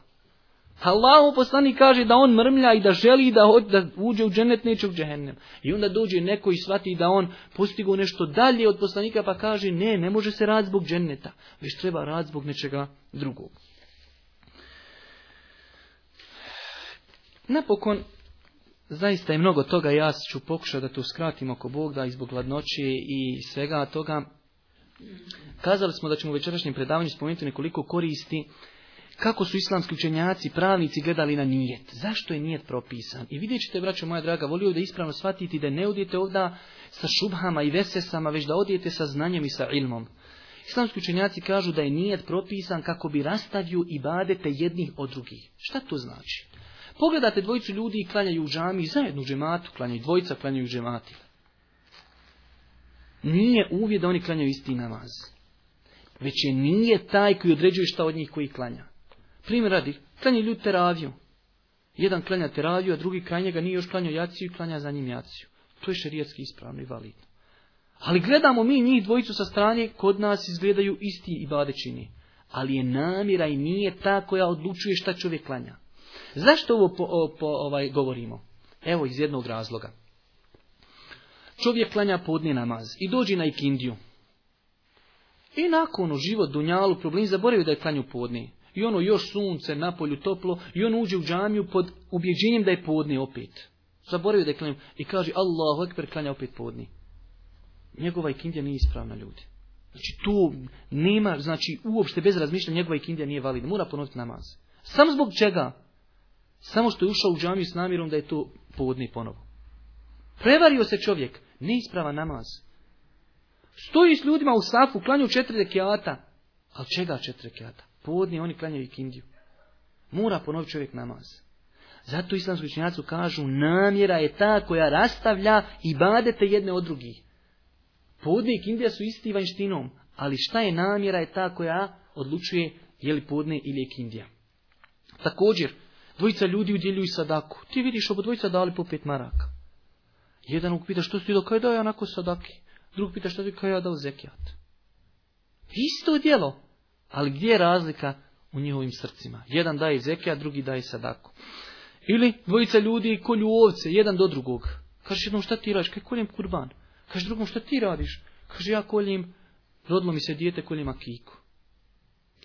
Allahu poslanik kaže da on mrmlja i da želi da, da uđe u dženet, neće u džehennem. I onda dođe neko i shvati da on postigo nešto dalje od poslanika pa kaže ne, ne može se rad zbog dženeta, već treba rad zbog nečega drugog. Napokon, zaista je mnogo toga, ja ću pokušati da to skratim oko Bog, i zbog gladnoće i svega toga. Kazali smo da ćemo u večerašnjem predavanju spomenuti nekoliko koristi kako su islamski učenjaci, pravnici gledali na nijet. Zašto je nijet propisan? I vidjet ćete, braćo moja draga, volio da ispravno shvatite da ne odijete ovda sa šubhama i vesesama, već da odijete sa znanjem i sa ilmom. Islamski učenjaci kažu da je nijet propisan kako bi rastavio i badete jednih od drugih. Šta to znači? Pogledate dvojicu ljudi i klanjaju u džami zajedno u džematu, klanjaju dvojica, klanjaju u Nije uvijek da oni klanjaju isti namaz. Već je nije taj koji određuje šta od njih koji klanja. Primjer radi, klanje ljudi teraviju. Jedan klanja teraviju, a drugi kraj njega nije još klanjao jaciju i klanja za njim jaciju. To je šerijetski ispravno i validno. Ali gledamo mi njih dvojicu sa strane, kod nas izgledaju isti i badećini. Ali je namjera i nije ta koja odlučuje šta čovjek klanja. Zašto ovo po, po, ovaj, govorimo? Evo iz jednog razloga. Čovjek klanja podni namaz i dođi na ikindiju. I nakon u život dunjalu problem zaboravio da je klanju podni. I ono još sunce na polju toplo i on uđe u džamiju pod ubjeđenjem da je podni opet. Zaboravio da je klanju i kaže Allahu ekber klanja opet podni. Njegova ikindija nije ispravna ljudi. Znači tu nema, znači uopšte bez razmišljanja njegova ikindija nije validna. Mora ponoviti namaz. Samo zbog čega? Samo što je ušao u džamiju s namjerom da je to povodni ponovo. Prevario se čovjek, isprava namaz. Stoji s ljudima u safu, klanju četiri rekiata. Ali čega četiri rekiata? Povodni oni klanjaju kindiju. Mora ponovi čovjek namaz. Zato islamski činjacu kažu namjera je ta koja rastavlja i badete jedne od drugih. Podne i su isti vanjštinom, ali šta je namjera je ta koja odlučuje je li podne ili je kindija. Također, Dvojica ljudi udjeljuju sadaku. Ti vidiš obo dvojica dali po pet maraka. Jedan upita što si dao, kaj dao ja onako sadaki. Drug pita što ti kaj ja dao zekijat. Isto djelo, ali gdje je razlika u njihovim srcima? Jedan daje zekijat, drugi daje sadaku. Ili dvojica ljudi kolju ovce, jedan do drugog. Kažeš jednom šta ti radiš, kaj koljem kurban. Kaže drugom šta ti radiš. Kaže ja koljem, rodilo mi se dijete koljem akiku.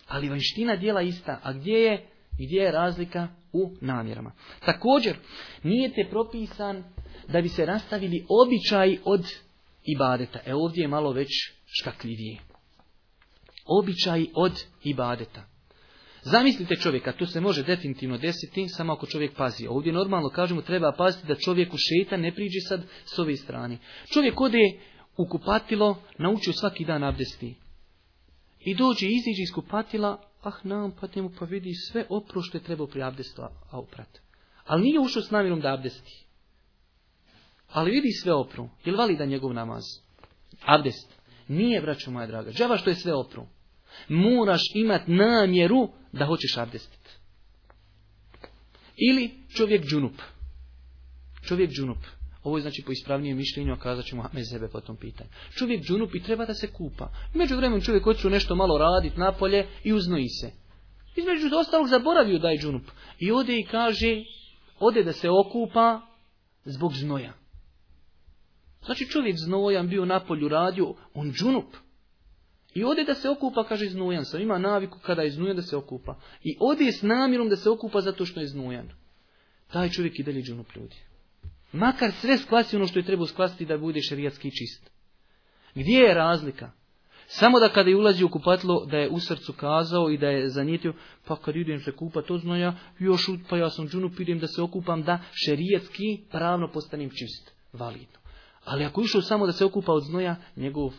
Ali vanština djela ista, a gdje je gdje je razlika u namjerama? Također, nije te propisan da bi se rastavili običaj od ibadeta. E ovdje je malo već škakljivije. Običaj od ibadeta. Zamislite čovjeka, to se može definitivno desiti, samo ako čovjek pazi. Ovdje normalno kažemo treba paziti da čovjeku šeta ne priđe sad s ove strane. Čovjek ode u kupatilo, naučio svaki dan abdesti. I dođe, iziđe iz kupatila, ah nam, pa njemu pa vidi sve opru što je trebao pri abdestu a Ali nije ušao s namjerom da abdesti. Ali vidi sve opru. Je vali da njegov namaz? Abdest. Nije, braćo moja draga. Džava što je sve opru. Moraš imat namjeru da hoćeš abdestit. Ili čovjek džunup. Čovjek džunup. Ovo je znači po ispravnijem mišljenju, a kazat ćemo me sebe po tom pitanju. Čovjek džunup i treba da se kupa. Među vremenom čovjek hoće nešto malo radit napolje i uznoji se. Između ostalog zaboravio da je džunup. I ode i kaže, ode da se okupa zbog znoja. Znači čovjek znojan bio na polju radio, on džunup. I ode da se okupa, kaže znojan sam, ima naviku kada je znojan da se okupa. I ode s namjerom da se okupa zato što je znojan. Taj čovjek i dalje džunup ljudi. Makar sve sklasi ono što je treba sklasiti da bude šerijatski čist. Gdje je razlika? Samo da kada je ulazio u kupatilo, da je u srcu kazao i da je zanijetio, pa kad idem se kupa, od znoja, ja, još pa ja sam džunu, da se okupam, da šerijetski pravno postanem čist, validno. Ali ako išao samo da se okupa od znoja, njegov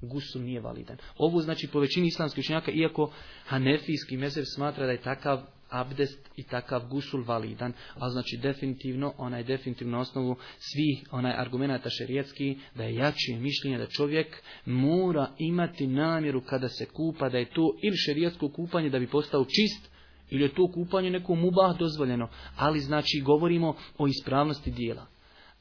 gusu nije validan. Ovo znači po većini islamskih učenjaka, iako hanefijski mezer smatra da je takav abdest i takav gusul validan, a znači definitivno, onaj definitivno na osnovu svih onaj argumenata šerijetski, da je jačije mišljenje da čovjek mora imati namjeru kada se kupa, da je to ili šerijetsko kupanje da bi postao čist, ili je to kupanje neko mubah dozvoljeno, ali znači govorimo o ispravnosti dijela.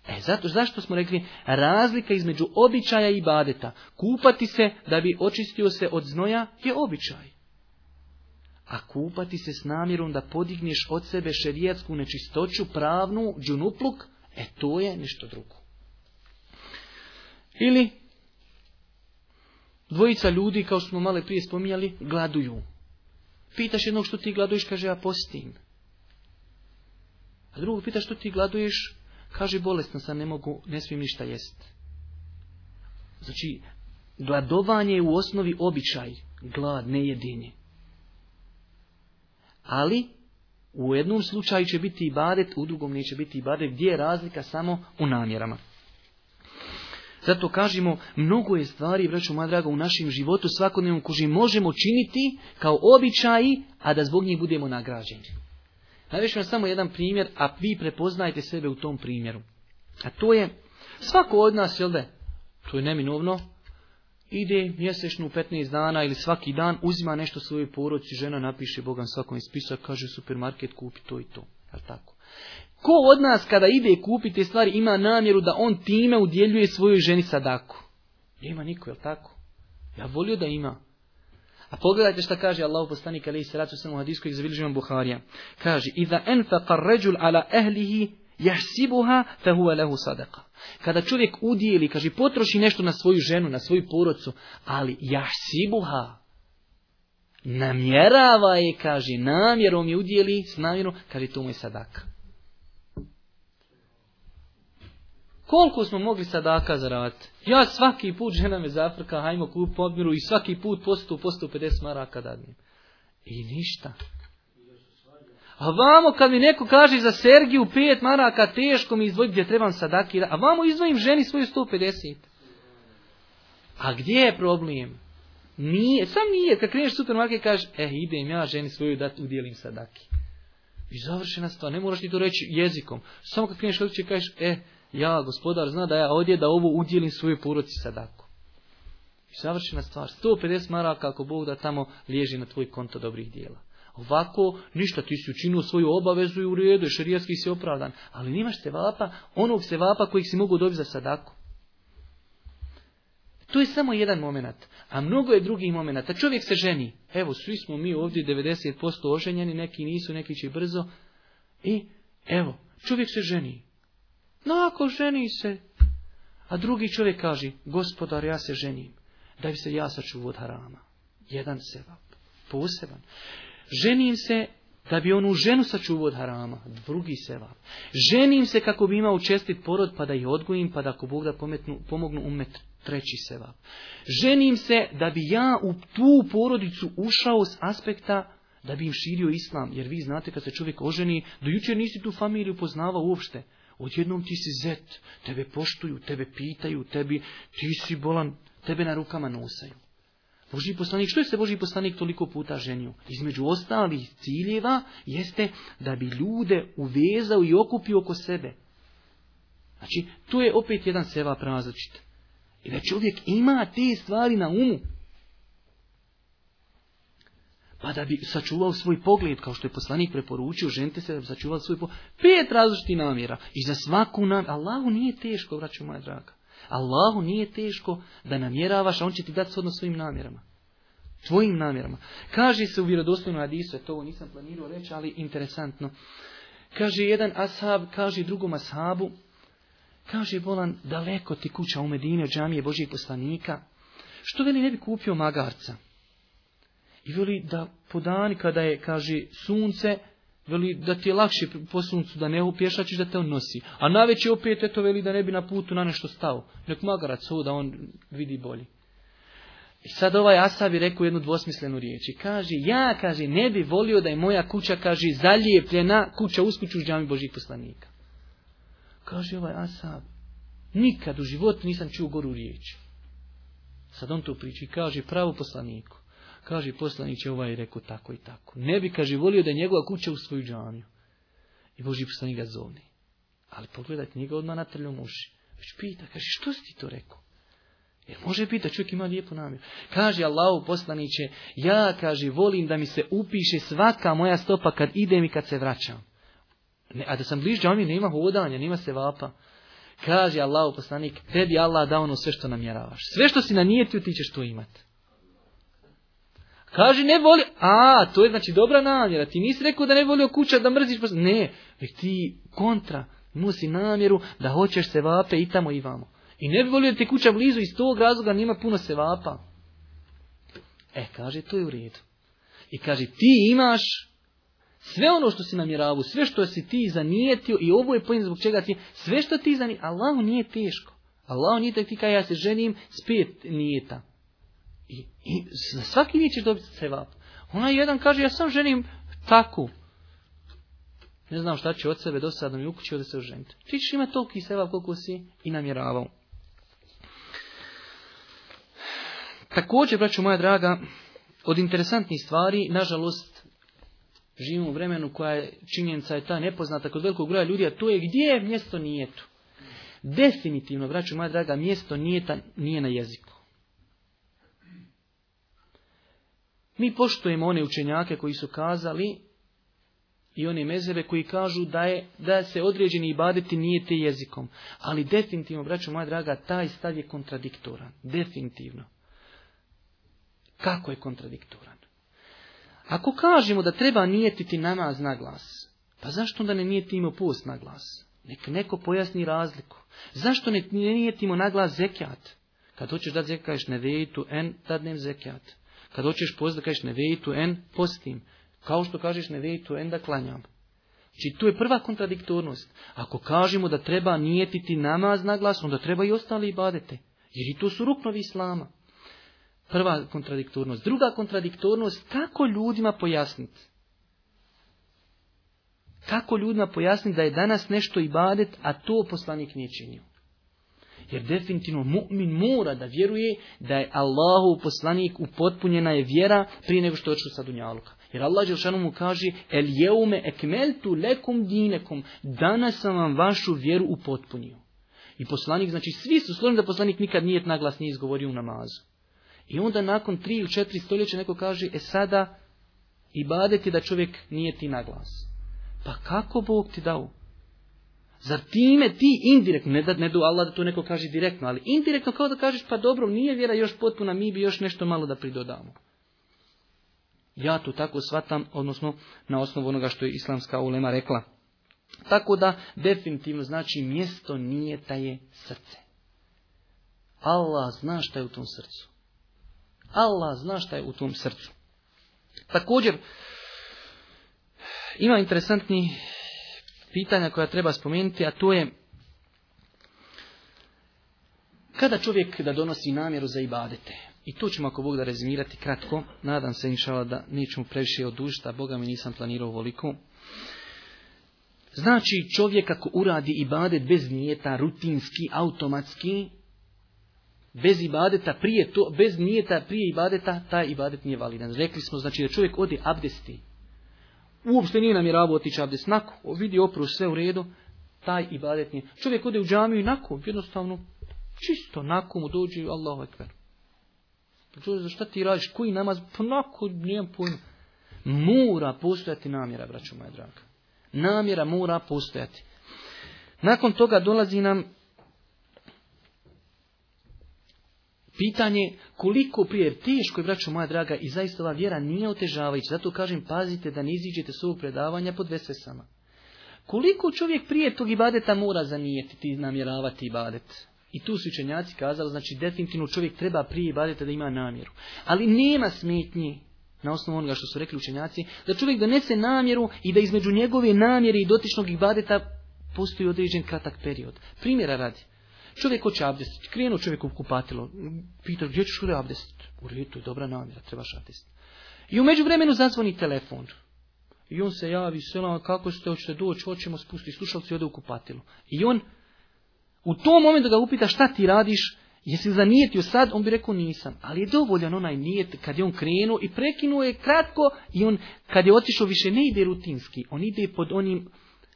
E zato, zašto smo rekli razlika između običaja i badeta? Kupati se da bi očistio se od znoja je običaj a kupati se s namjerom da podigneš od sebe šerijatsku nečistoću, pravnu, džunupluk, e to je nešto drugo. Ili dvojica ljudi, kao smo male prije spominjali, gladuju. Pitaš jednog što ti gladuješ, kaže ja postim. A drugog pitaš što ti gladuješ, kaže bolestan sam, ne mogu, ne smijem ništa jest. Znači, gladovanje je u osnovi običaj, glad, nejedinje. Ali u jednom slučaju će biti baret, u drugom neće biti ibadet, gdje je razlika samo u namjerama. Zato kažemo, mnogo je stvari, vraću moja draga, u našem životu svakodnevnom koji možemo činiti kao običaji, a da zbog njih budemo nagrađeni. Najveći vam samo jedan primjer, a vi prepoznajte sebe u tom primjeru. A to je, svako od nas, jel da, to je neminovno, ide mjesečno u 15 dana ili svaki dan, uzima nešto svoje poroci, žena napiše Bogan svakom spisa, kaže supermarket kupi to i to. Jel tako? Ko od nas kada ide kupiti te stvari ima namjeru da on time udjeljuje svojoj ženi sadaku? Nema niko, jel tako? Ja volio da ima. A pogledajte šta kaže Allahu poslanik alejhi salatu vesselam u hadisu kojeg Buharija. Kaže: "Iza anfaqa ar-rajul ala ehlihi, je lehu sadaka. Kada čovjek udijeli, kaže, potroši nešto na svoju ženu, na svoju porodcu, ali jahsibuha, namjerava je, kaže, namjerom je udijeli, s namjerom, kaže, to mu je sadaka. Koliko smo mogli sadaka zaraditi? Ja svaki put žena me zafrka, hajmo kup podmiru i svaki put po postu 50 maraka dadnim. I ništa. A vamo kad mi neko kaže za Sergiju pet maraka teško mi izdvojiti gdje trebam sadaki, a vamo izdvojim ženi svoju 150. A gdje je problem? Nije, sam nije, kad kreneš supermarket kažeš, e, idem ja ženi svoju da udjelim sadaki. I završena stvar, ne moraš ti to reći jezikom. Samo kad kreneš odliče kažeš, e, ja, gospodar, zna da ja ovdje da ovo udjelim svojoj poroci sadaku. I završena stvar, 150 maraka ako Bog da tamo liježi na tvoj konto dobrih dijela. Ovako, ništa, ti si učinio svoju obavezu i u redu, šerijatski si opravdan. Ali nimaš vapa, onog vapa kojeg si mogu dobiti za sadaku. To je samo jedan moment, a mnogo je drugih momenata. Čovjek se ženi. Evo, svi smo mi ovdje 90% oženjeni, neki nisu, neki će brzo. I, evo, čovjek se ženi. No, ako ženi se. A drugi čovjek kaže, gospodar, ja se ženim. Da se ja sačuvu od harama. Jedan sevap. Poseban. Ženim se da bi onu ženu sačuvao od harama, drugi sevap. Ženim se kako bi imao čestit porod, pa da je odgojim, pa da ako Bog da pometnu, pomognu umet treći sevap. Ženim se da bi ja u tu porodicu ušao s aspekta da bi im širio islam, jer vi znate kad se čovjek oženi, do jučer nisi tu familiju poznavao uopšte. Odjednom ti si zet, tebe poštuju, tebe pitaju, tebi, ti si bolan, tebe na rukama nosaju. Boži poslanik, što je se Boži poslanik toliko puta ženio? Između ostalih ciljeva jeste da bi ljude uvezao i okupio oko sebe. Znači, tu je opet jedan seva različit. I da čovjek ima te stvari na umu. Pa da bi sačuvao svoj pogled, kao što je poslanik preporučio, žente se da bi sačuvali svoj pogled. Pet različitih namjera. I za svaku namjera. Allahu nije teško, vraću moja draga. Allahu nije teško da namjeravaš, a on će ti dati shodno svojim namjerama. Tvojim namjerama. Kaže se u vjerodostojnom hadisu, e, to ovo nisam planirao reći, ali interesantno. Kaže jedan ashab, kaže drugom ashabu, kaže bolan, daleko ti kuća u Medini od džamije Božijeg poslanika, što veli ne bi kupio magarca? I veli da po dani kada je, kaže, sunce, Veli da ti je lakše po da ne upješačiš, da te on nosi. A naveće opet, eto, veli da ne bi na putu na nešto stao. Nek magarac ovo da on vidi bolje. I sad ovaj Asab je rekao jednu dvosmislenu riječ. I kaže, ja, kaže, ne bi volio da je moja kuća, kaže, zalijepljena kuća uskuću u džami Božih poslanika. Kaže ovaj Asab, nikad u životu nisam čuo goru riječ. Sad on to priča i kaže, pravo poslaniku. Kaže poslanik će ovaj rekao tako i tako. Ne bi, kaže, volio da je njegova kuća u svoju džaniju. I Boži poslanik ga zovni. Ali pogledajte, njega odmah natrljom uši. Već pita, kaže, što si ti to rekao? Jer može biti čovjek ima lijepu namjeru. Kaže Allahu poslaniće, ja, kaže, volim da mi se upiše svaka moja stopa kad idem i kad se vraćam. Ne, a da sam bliž džami, nema hodanja, nema se vapa. Kaže Allahu poslanik, tebi Allah da ono sve što namjeravaš. Sve što si nijetju ti ćeš to imati. Kaže ne voli, a to je znači dobra namjera, ti nisi rekao da ne volio kuća, da mrziš, ne, već ti kontra, nosi namjeru da hoćeš se vape i tamo i vamo. I ne bi volio da ti kuća blizu iz tog razloga nima puno se vapa. E, kaže, to je u redu. I kaže, ti imaš sve ono što si namjeravu, sve što si ti zanijetio i ovo je pojem zbog čega ti, sve što ti zanijetio, Allahu nije teško. Allahu nije teško, ti kaže, ja se ženim s nije i, i svaki nije dobiti sevap. Ona jedan kaže, ja sam želim takvu. Ne znam šta će od sebe dosadno mi ukući da se oženiti. Ti ćeš imati toliki sevap koliko si i namjeravao. Također, braću moja draga, od interesantnih stvari, nažalost, živimo u vremenu koja je činjenica je ta nepoznata kod velikog broja ljudi, a to je gdje je mjesto nijetu. Definitivno, braću moja draga, mjesto nijeta nije na jeziku. Mi poštujemo one učenjake koji su kazali i one mezebe koji kažu da, je, da se određeni ibadeti nijete jezikom. Ali definitivno, braćo moja draga, taj stav je kontradiktoran. Definitivno. Kako je kontradiktoran? Ako kažemo da treba nijetiti namaz na glas, pa zašto onda ne nijetimo post na glas? Nek neko pojasni razliku. Zašto ne nijetimo na glas zekijat? Kad hoćeš da zekaješ ne en, tad nem zekijat. Kad hoćeš post da kažeš tu en, postim. Kao što kažeš tu en da klanjam. Znači tu je prva kontradiktornost. Ako kažemo da treba nijetiti namaz glas, onda treba i ostali ibadete. Jer i to su ruknovi islama. Prva kontradiktornost. Druga kontradiktornost, kako ljudima pojasniti? Kako ljudima pojasniti da je danas nešto ibadet, a to poslanik nije činio? Jer definitivno mu'min mora da vjeruje da je Allahu poslanik upotpunjena je vjera prije nego što je u Dunjaluka. Jer Allah Đelšanu mu kaže El jeume ekmeltu lekum dinekom. Danas sam vam vašu vjeru upotpunio. I poslanik, znači svi su složeni da poslanik nikad nije naglas nije izgovorio u namazu. I onda nakon tri ili četiri stoljeća neko kaže, e sada i badeti da čovjek nije ti naglas. Pa kako Bog ti dao? Zar time ti indirektno, ne, da, ne do Allah da to neko kaže direktno, ali indirektno kao da kažeš pa dobro, nije vjera još potpuna, mi bi još nešto malo da pridodamo. Ja to tako shvatam, odnosno na osnovu onoga što je islamska ulema rekla. Tako da definitivno znači mjesto nije taje srce. Allah zna šta je u tom srcu. Allah zna šta je u tom srcu. Također, ima interesantni pitanja koja treba spomenuti, a to je kada čovjek da donosi namjeru za ibadete. I to ćemo ako Bog da rezimirati kratko. Nadam se inšala da nećemo previše a Boga mi nisam planirao ovoliko. Znači čovjek ako uradi ibadet bez nijeta, rutinski, automatski, bez ibadeta prije to, bez nijeta prije ibadeta, taj ibadet nije validan. Rekli smo znači da čovjek ode abdesti, uopšte nije namjeravao otići abdest, nako, vidi opru sve u redu, taj ibadet nije. Čovjek ode u džamiju i nakon, jednostavno, čisto nakon mu dođe Allahu ekber. Čovjek, za šta ti radiš, koji namaz, pa nako, nijem pojma. Mora postojati namjera, braćo moja draga. Namjera mora postojati. Nakon toga dolazi nam Pitanje koliko prije, teško je, moja draga, i zaista ova vjera nije otežavajuća. Zato kažem, pazite da ne iziđete s ovog predavanja pod vesvesama. Koliko čovjek prije tog ibadeta mora zanijetiti i namjeravati ibadet? I tu su učenjaci kazali, znači definitivno čovjek treba prije ibadeta da ima namjeru. Ali nema smetnji na osnovu onoga što su rekli učenjaci, da čovjek donese namjeru i da između njegove namjere i dotičnog ibadeta postoji određen kratak period. Primjera radi, Čovjek hoće abdestit, krenu čovjek u kupatilo, pita gdje ćeš kuda U redu, dobra namjera, trebaš abdestit. I u međuvremenu zazvoni telefon. I on se javi, selam, kako ste, hoćete doći, hoćemo spustiti, slušalci ode u kupatilo. I on u tom momentu ga upita šta ti radiš, jesi zanijetio sad, on bi rekao nisam. Ali je dovoljan onaj nijet kad je on krenuo i prekinuo je kratko i on kad je otišao više ne ide rutinski, on ide pod onim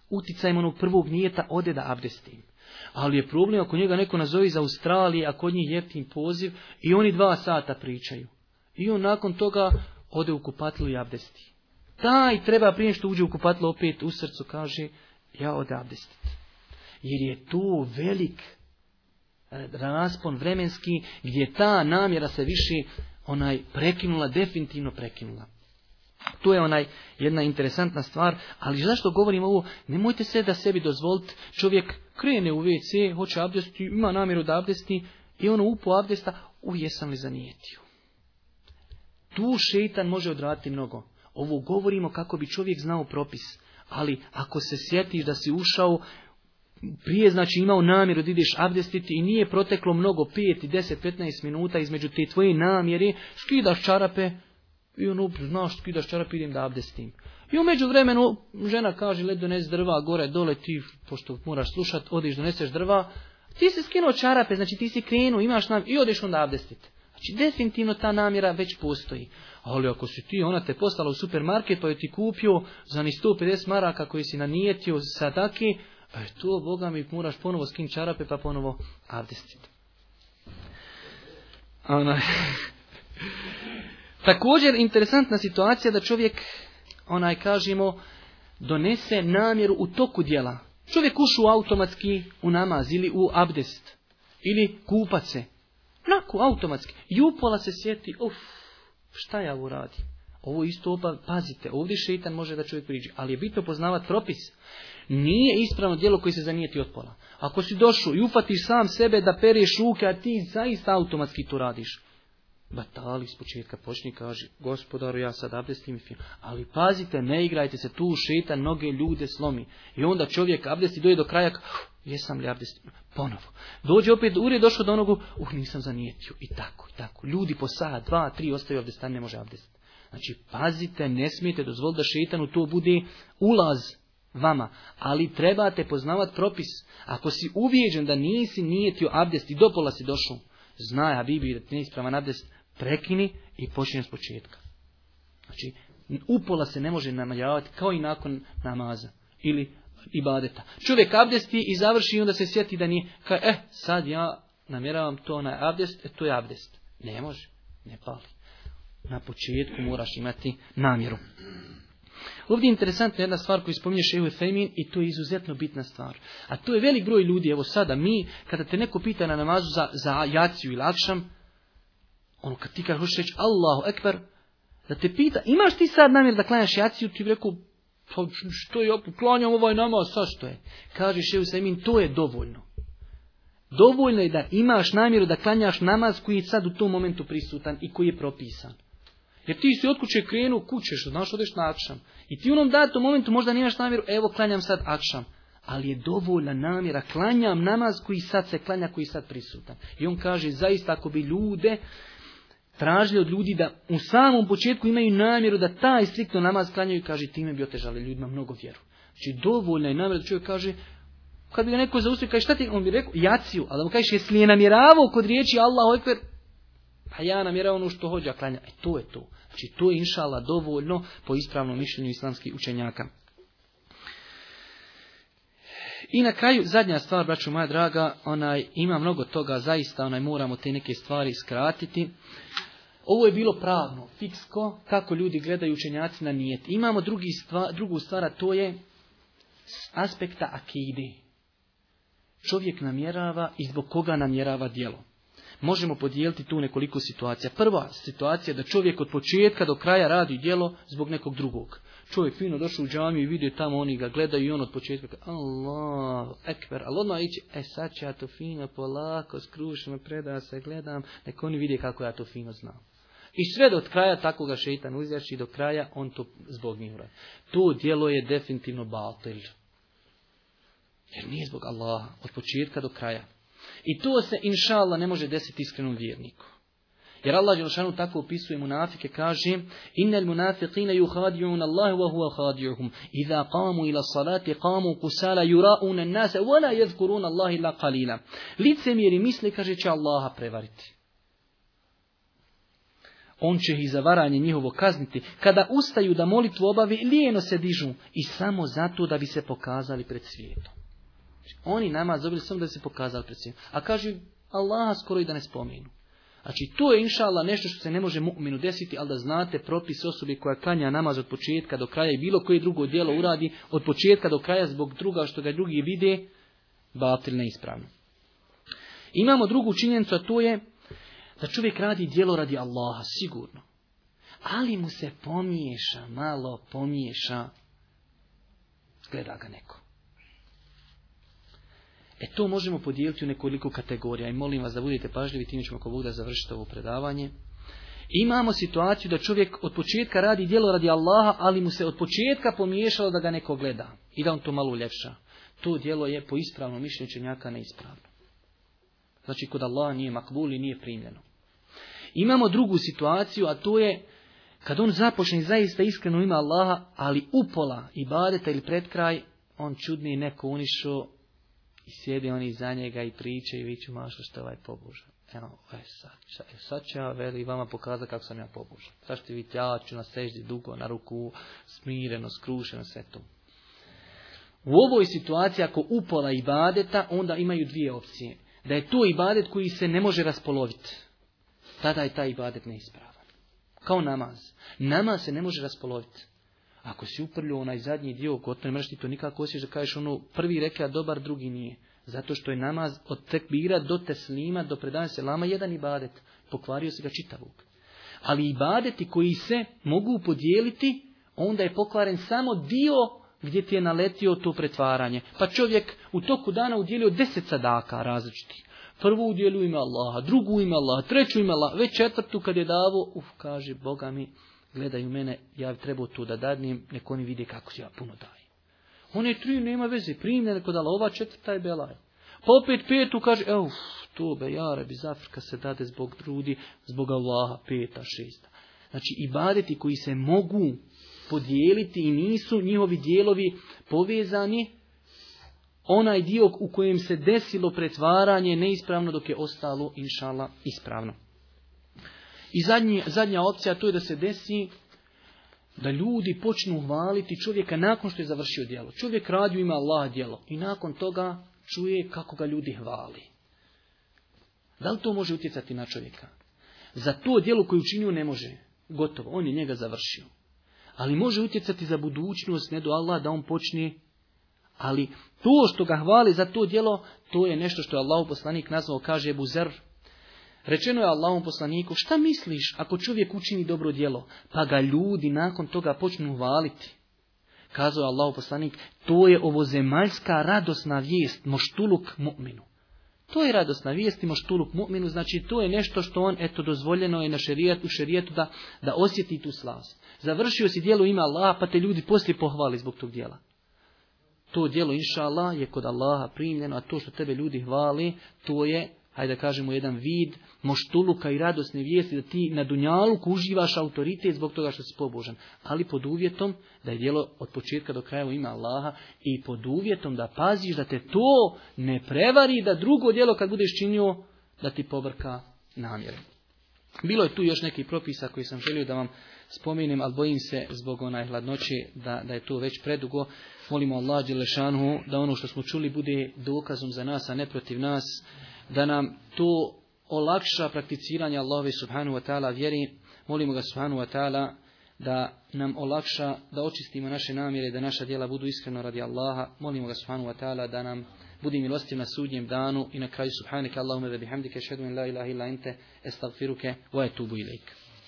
uticajem onog prvog nijeta, ode da abdestim ali je problem ako njega neko nazovi iz Australije, a kod njih jeftin poziv i oni dva sata pričaju. I on nakon toga ode u kupatilo i abdesti. Taj treba prije što uđe u kupatilo opet u srcu kaže ja ode abdestiti. Jer je to velik e, raspon vremenski gdje ta namjera se više onaj prekinula, definitivno prekinula to je onaj jedna interesantna stvar, ali zašto govorim ovo? Nemojte se da sebi dozvoliti, čovjek krene u WC, hoće abdesti, ima namjeru da abdesti i ono upo abdesta, u jesam li zanijetio. Tu šeitan može odraditi mnogo. Ovo govorimo kako bi čovjek znao propis, ali ako se sjetiš da si ušao, prije znači imao namjeru da ideš abdestiti i nije proteklo mnogo, 5, 10, 15 minuta između te tvoje namjere, skidaš čarape, i on znaš, kidaš čarap, idem da abdestim. I u međuvremenu žena kaže, led donesi drva, gore, dole, ti, pošto moraš slušat, odiš, doneseš drva. Ti si skinuo čarape, znači ti si krenuo, imaš nam i odeš onda abdestit. Znači definitivno ta namjera već postoji. Ali ako si ti, ona te postala u supermarket pa joj ti kupio za ni 150 maraka koji si nanijetio sa pa to, Boga mi, moraš ponovo skin čarape pa ponovo abdestit. Ona... Također interesantna situacija da čovjek, onaj kažemo, donese namjeru u toku djela. Čovjek ušu automatski u namaz ili u abdest ili kupat se. Nako, automatski. I upola se sjeti, uf, šta ja ovo radi. Ovo isto opa, pazite, ovdje šeitan može da čovjek priđe, ali je bitno poznavati propis. Nije ispravno djelo koji se zanijeti od pola. Ako si došao i upatiš sam sebe da pereš ruke, a ti zaista automatski to radiš batali s početka počni kaže, gospodaru ja sad abdestim i Ali pazite, ne igrajte se, tu šeta noge ljude slomi. I onda čovjek abdesti doje do kraja, jesam li abdestim? Ponovo. Dođe opet ure, došao do onogu, uh, nisam zanijetio. I tako, i tako. Ljudi po sada, dva, tri ostaju abdestan, ne može abdestiti. Znači, pazite, ne smijete dozvoliti da šetanu to bude ulaz vama, ali trebate poznavat propis. Ako si uvijeđen da nisi nijetio abdest i do pola si došao, znaj, a da ti neispravan abdest, prekini i počinje s početka. Znači, upola se ne može namaljavati kao i nakon namaza ili ibadeta. Čovjek abdesti i završi i onda se sjeti da nije, kao, eh, sad ja namjeravam to na abdest, e, to je abdest. Ne može, ne pali. Na početku moraš imati namjeru. Ovdje je interesantna jedna stvar koju spominješ Evo Femin i to je izuzetno bitna stvar. A to je velik broj ljudi, evo sada mi, kada te neko pita na namazu za, za jaciju ili akšam, ono kad ti kad hoćeš reći Allahu Ekber, da te pita, imaš ti sad namjer da klanjaš jaciju, ti bi rekao, pa što je, klanjam ovaj namaz, sa što je? Kažeš, evo Semin, to je dovoljno. Dovoljno je da imaš namjeru da klanjaš namaz koji je sad u tom momentu prisutan i koji je propisan. Jer ti si od kuće krenuo, što znaš, odeš na akšam. I ti u onom datom momentu možda nemaš namjeru, evo klanjam sad akšam. Ali je dovoljna namjera, klanjam namaz koji sad se klanja, koji sad prisutan. I on kaže, zaista ako bi ljude tražili od ljudi da u samom početku imaju namjeru da taj striktno namaz klanjaju, kaže, time bi otežali ljudima mnogo vjeru. Znači, dovoljna je namjera da čovjek kaže, kad bi ga neko zaustavio, kaže, šta ti, on bi rekao, jaciju, ali mu kažeš, jesli je namjeravao kod riječi Allah ojkver pa ja namjeravam ono što hođa klanja. E, to je to. Znači, to je inšala dovoljno po ispravnom mišljenju islamskih učenjaka. I na kraju, zadnja stvar, braću moja draga, onaj, ima mnogo toga, zaista, onaj, moramo te neke stvari skratiti. Ovo je bilo pravno, fiksko, kako ljudi gledaju učenjaci na nijet. Imamo drugi stvar, drugu stvar, a to je aspekta akide. Čovjek namjerava i zbog koga namjerava djelo. Možemo podijeliti tu nekoliko situacija. Prva situacija je da čovjek od početka do kraja radi djelo zbog nekog drugog. Čovjek fino došao u džamiju i vidio tamo oni ga gledaju i on od početka kaže Allah, ekber, ali odmah ići, e sad ću ja to fino, polako, skrušeno, preda se, gledam, nek oni vide kako ja to fino znam. I sve do kraja tako ga šeitan uzjači, do kraja on to zbog njih uradi. To djelo je definitivno batil. Jer nije zbog Allaha, od početka do kraja. I to se, inša ne može desiti iskrenom vjerniku. Jer Allah tako opisuje munafike, kaže Innal munafiqine na Allahu wa huwa khadiuhum. Iza qamu ila salati qamu kusala yura'un nasa wa la koruna Allah illa qalila. Licemjeri misli kaže, će Allaha prevariti. On će ih za varanje njihovo kazniti. Kada ustaju da molitvu obavi, lijeno se dižu i samo zato da bi se pokazali pred svijetom. Znači, oni nama dobili samo da bi se pokazali pred svijetom. A kažu Allaha skoro i da ne spomenu. Znači, to je inša nešto što se ne može mu'minu desiti, ali da znate propis osobi koja kanja namaz od početka do kraja i bilo koje drugo djelo uradi od početka do kraja zbog druga što ga drugi vide, batil neispravno. Imamo drugu činjenicu, a to je da čovjek radi djelo radi Allaha, sigurno. Ali mu se pomiješa, malo pomiješa, gleda ga neko. E to možemo podijeliti u nekoliko kategorija i molim vas da budete pažljivi, time ćemo ako Bog da završiti ovo predavanje. Imamo situaciju da čovjek od početka radi djelo radi Allaha, ali mu se od početka pomiješalo da ga neko gleda i da on to malo uljepša. To djelo je po ispravnom mišljenju čenjaka neispravno. Znači kod Allaha nije makbul i nije primljeno. Imamo drugu situaciju, a to je kad on započne zaista iskreno ima Allaha, ali upola i badeta ili pred kraj, on čudni neko unišo i sjede oni za njega i priče i viću mašo što je ovaj pobožan. Evo, e, sad, e, sad ću ja veli vama pokazati kako sam ja pobožan. Sad ćete vidjeti, ja ću na seždi dugo, na ruku, smireno, skrušeno, sve to. U ovoj situaciji, ako upola i badeta, onda imaju dvije opcije da je to ibadet koji se ne može raspoloviti, tada je taj ibadet neispravan. Kao namaz. Namaz se ne može raspoloviti. Ako si uprljio onaj zadnji dio, gotovo ne to nikako osjećaš da kažeš ono prvi reka dobar, drugi nije. Zato što je namaz od tekbira do teslima, do predanja lama jedan ibadet. Pokvario se ga čitavog. Ali ibadeti koji se mogu podijeliti, onda je pokvaren samo dio gdje ti je naletio to pretvaranje. Pa čovjek u toku dana udjelio deset sadaka različitih. Prvu udjelju ime Allaha, drugu ime Allaha, treću ime Allaha, već četvrtu kad je davo, uf, kaže, Boga mi, gledaju mene, ja trebao to da dadnijem, neko oni vide kako se ja puno dajem. On tri, nema veze, primljena kod Allah, ova četvrta je belaj. Pa opet petu kaže, evo, to be, jare, Afrika se dade zbog trudi, zbog Allaha, peta, šesta. Znači, badeti koji se mogu podijeliti i nisu njihovi dijelovi povezani, onaj dio u kojem se desilo pretvaranje neispravno dok je ostalo inšala ispravno. I zadnja opcija to je da se desi da ljudi počnu hvaliti čovjeka nakon što je završio djelo. Čovjek radio ima Allah djelo i nakon toga čuje kako ga ljudi hvali. Da li to može utjecati na čovjeka? Za to djelo koje učinio ne može. Gotovo, on je njega završio ali može utjecati za budućnost, ne do Allah da on počne. Ali to što ga hvali za to djelo, to je nešto što je Allahu poslanik nazvao, kaže Ebu Zer. Rečeno je Allahom poslaniku, šta misliš ako čovjek učini dobro djelo, pa ga ljudi nakon toga počnu valiti? Kazao je Allahu poslanik, to je ovo zemaljska radosna vijest, moštuluk mu'minu. To je radosna vijest i moštuluk mu'minu, znači to je nešto što on, eto, dozvoljeno je na šerijatu, šerijetu da, da osjeti tu slast. Završio si dijelo ima Allah, pa te ljudi poslije pohvali zbog tog dijela. To djelo, inša Allah, je kod Allaha primljeno, a to što tebe ljudi hvali, to je hajde da kažemo, jedan vid moštuluka i radosne vijesti da ti na Dunjalu uživaš autoritet zbog toga što si pobožan. Ali pod uvjetom da je djelo od početka do kraja ima Allaha i pod uvjetom da paziš da te to ne prevari da drugo djelo kad budeš činio da ti povrka namjere. Bilo je tu još neki propisa koji sam želio da vam spomenem, ali bojim se zbog onaj hladnoći da, da je to već predugo. Molimo Allah Đelešanu da ono što smo čuli bude dokazom za nas, a ne protiv nas da nam to olakša prakticiranje Allahove subhanu wa ta'ala vjeri. Molimo ga subhanahu wa ta'ala da nam olakša, da očistimo naše namjere, da naša djela budu iskreno radi Allaha. Molimo ga subhanu wa ta'ala da nam budi milostiv na sudnjem danu i na kraju subhanika Allahume da bihamdike šedun la ilaha illa ente estagfiruke wa etubu ilaik.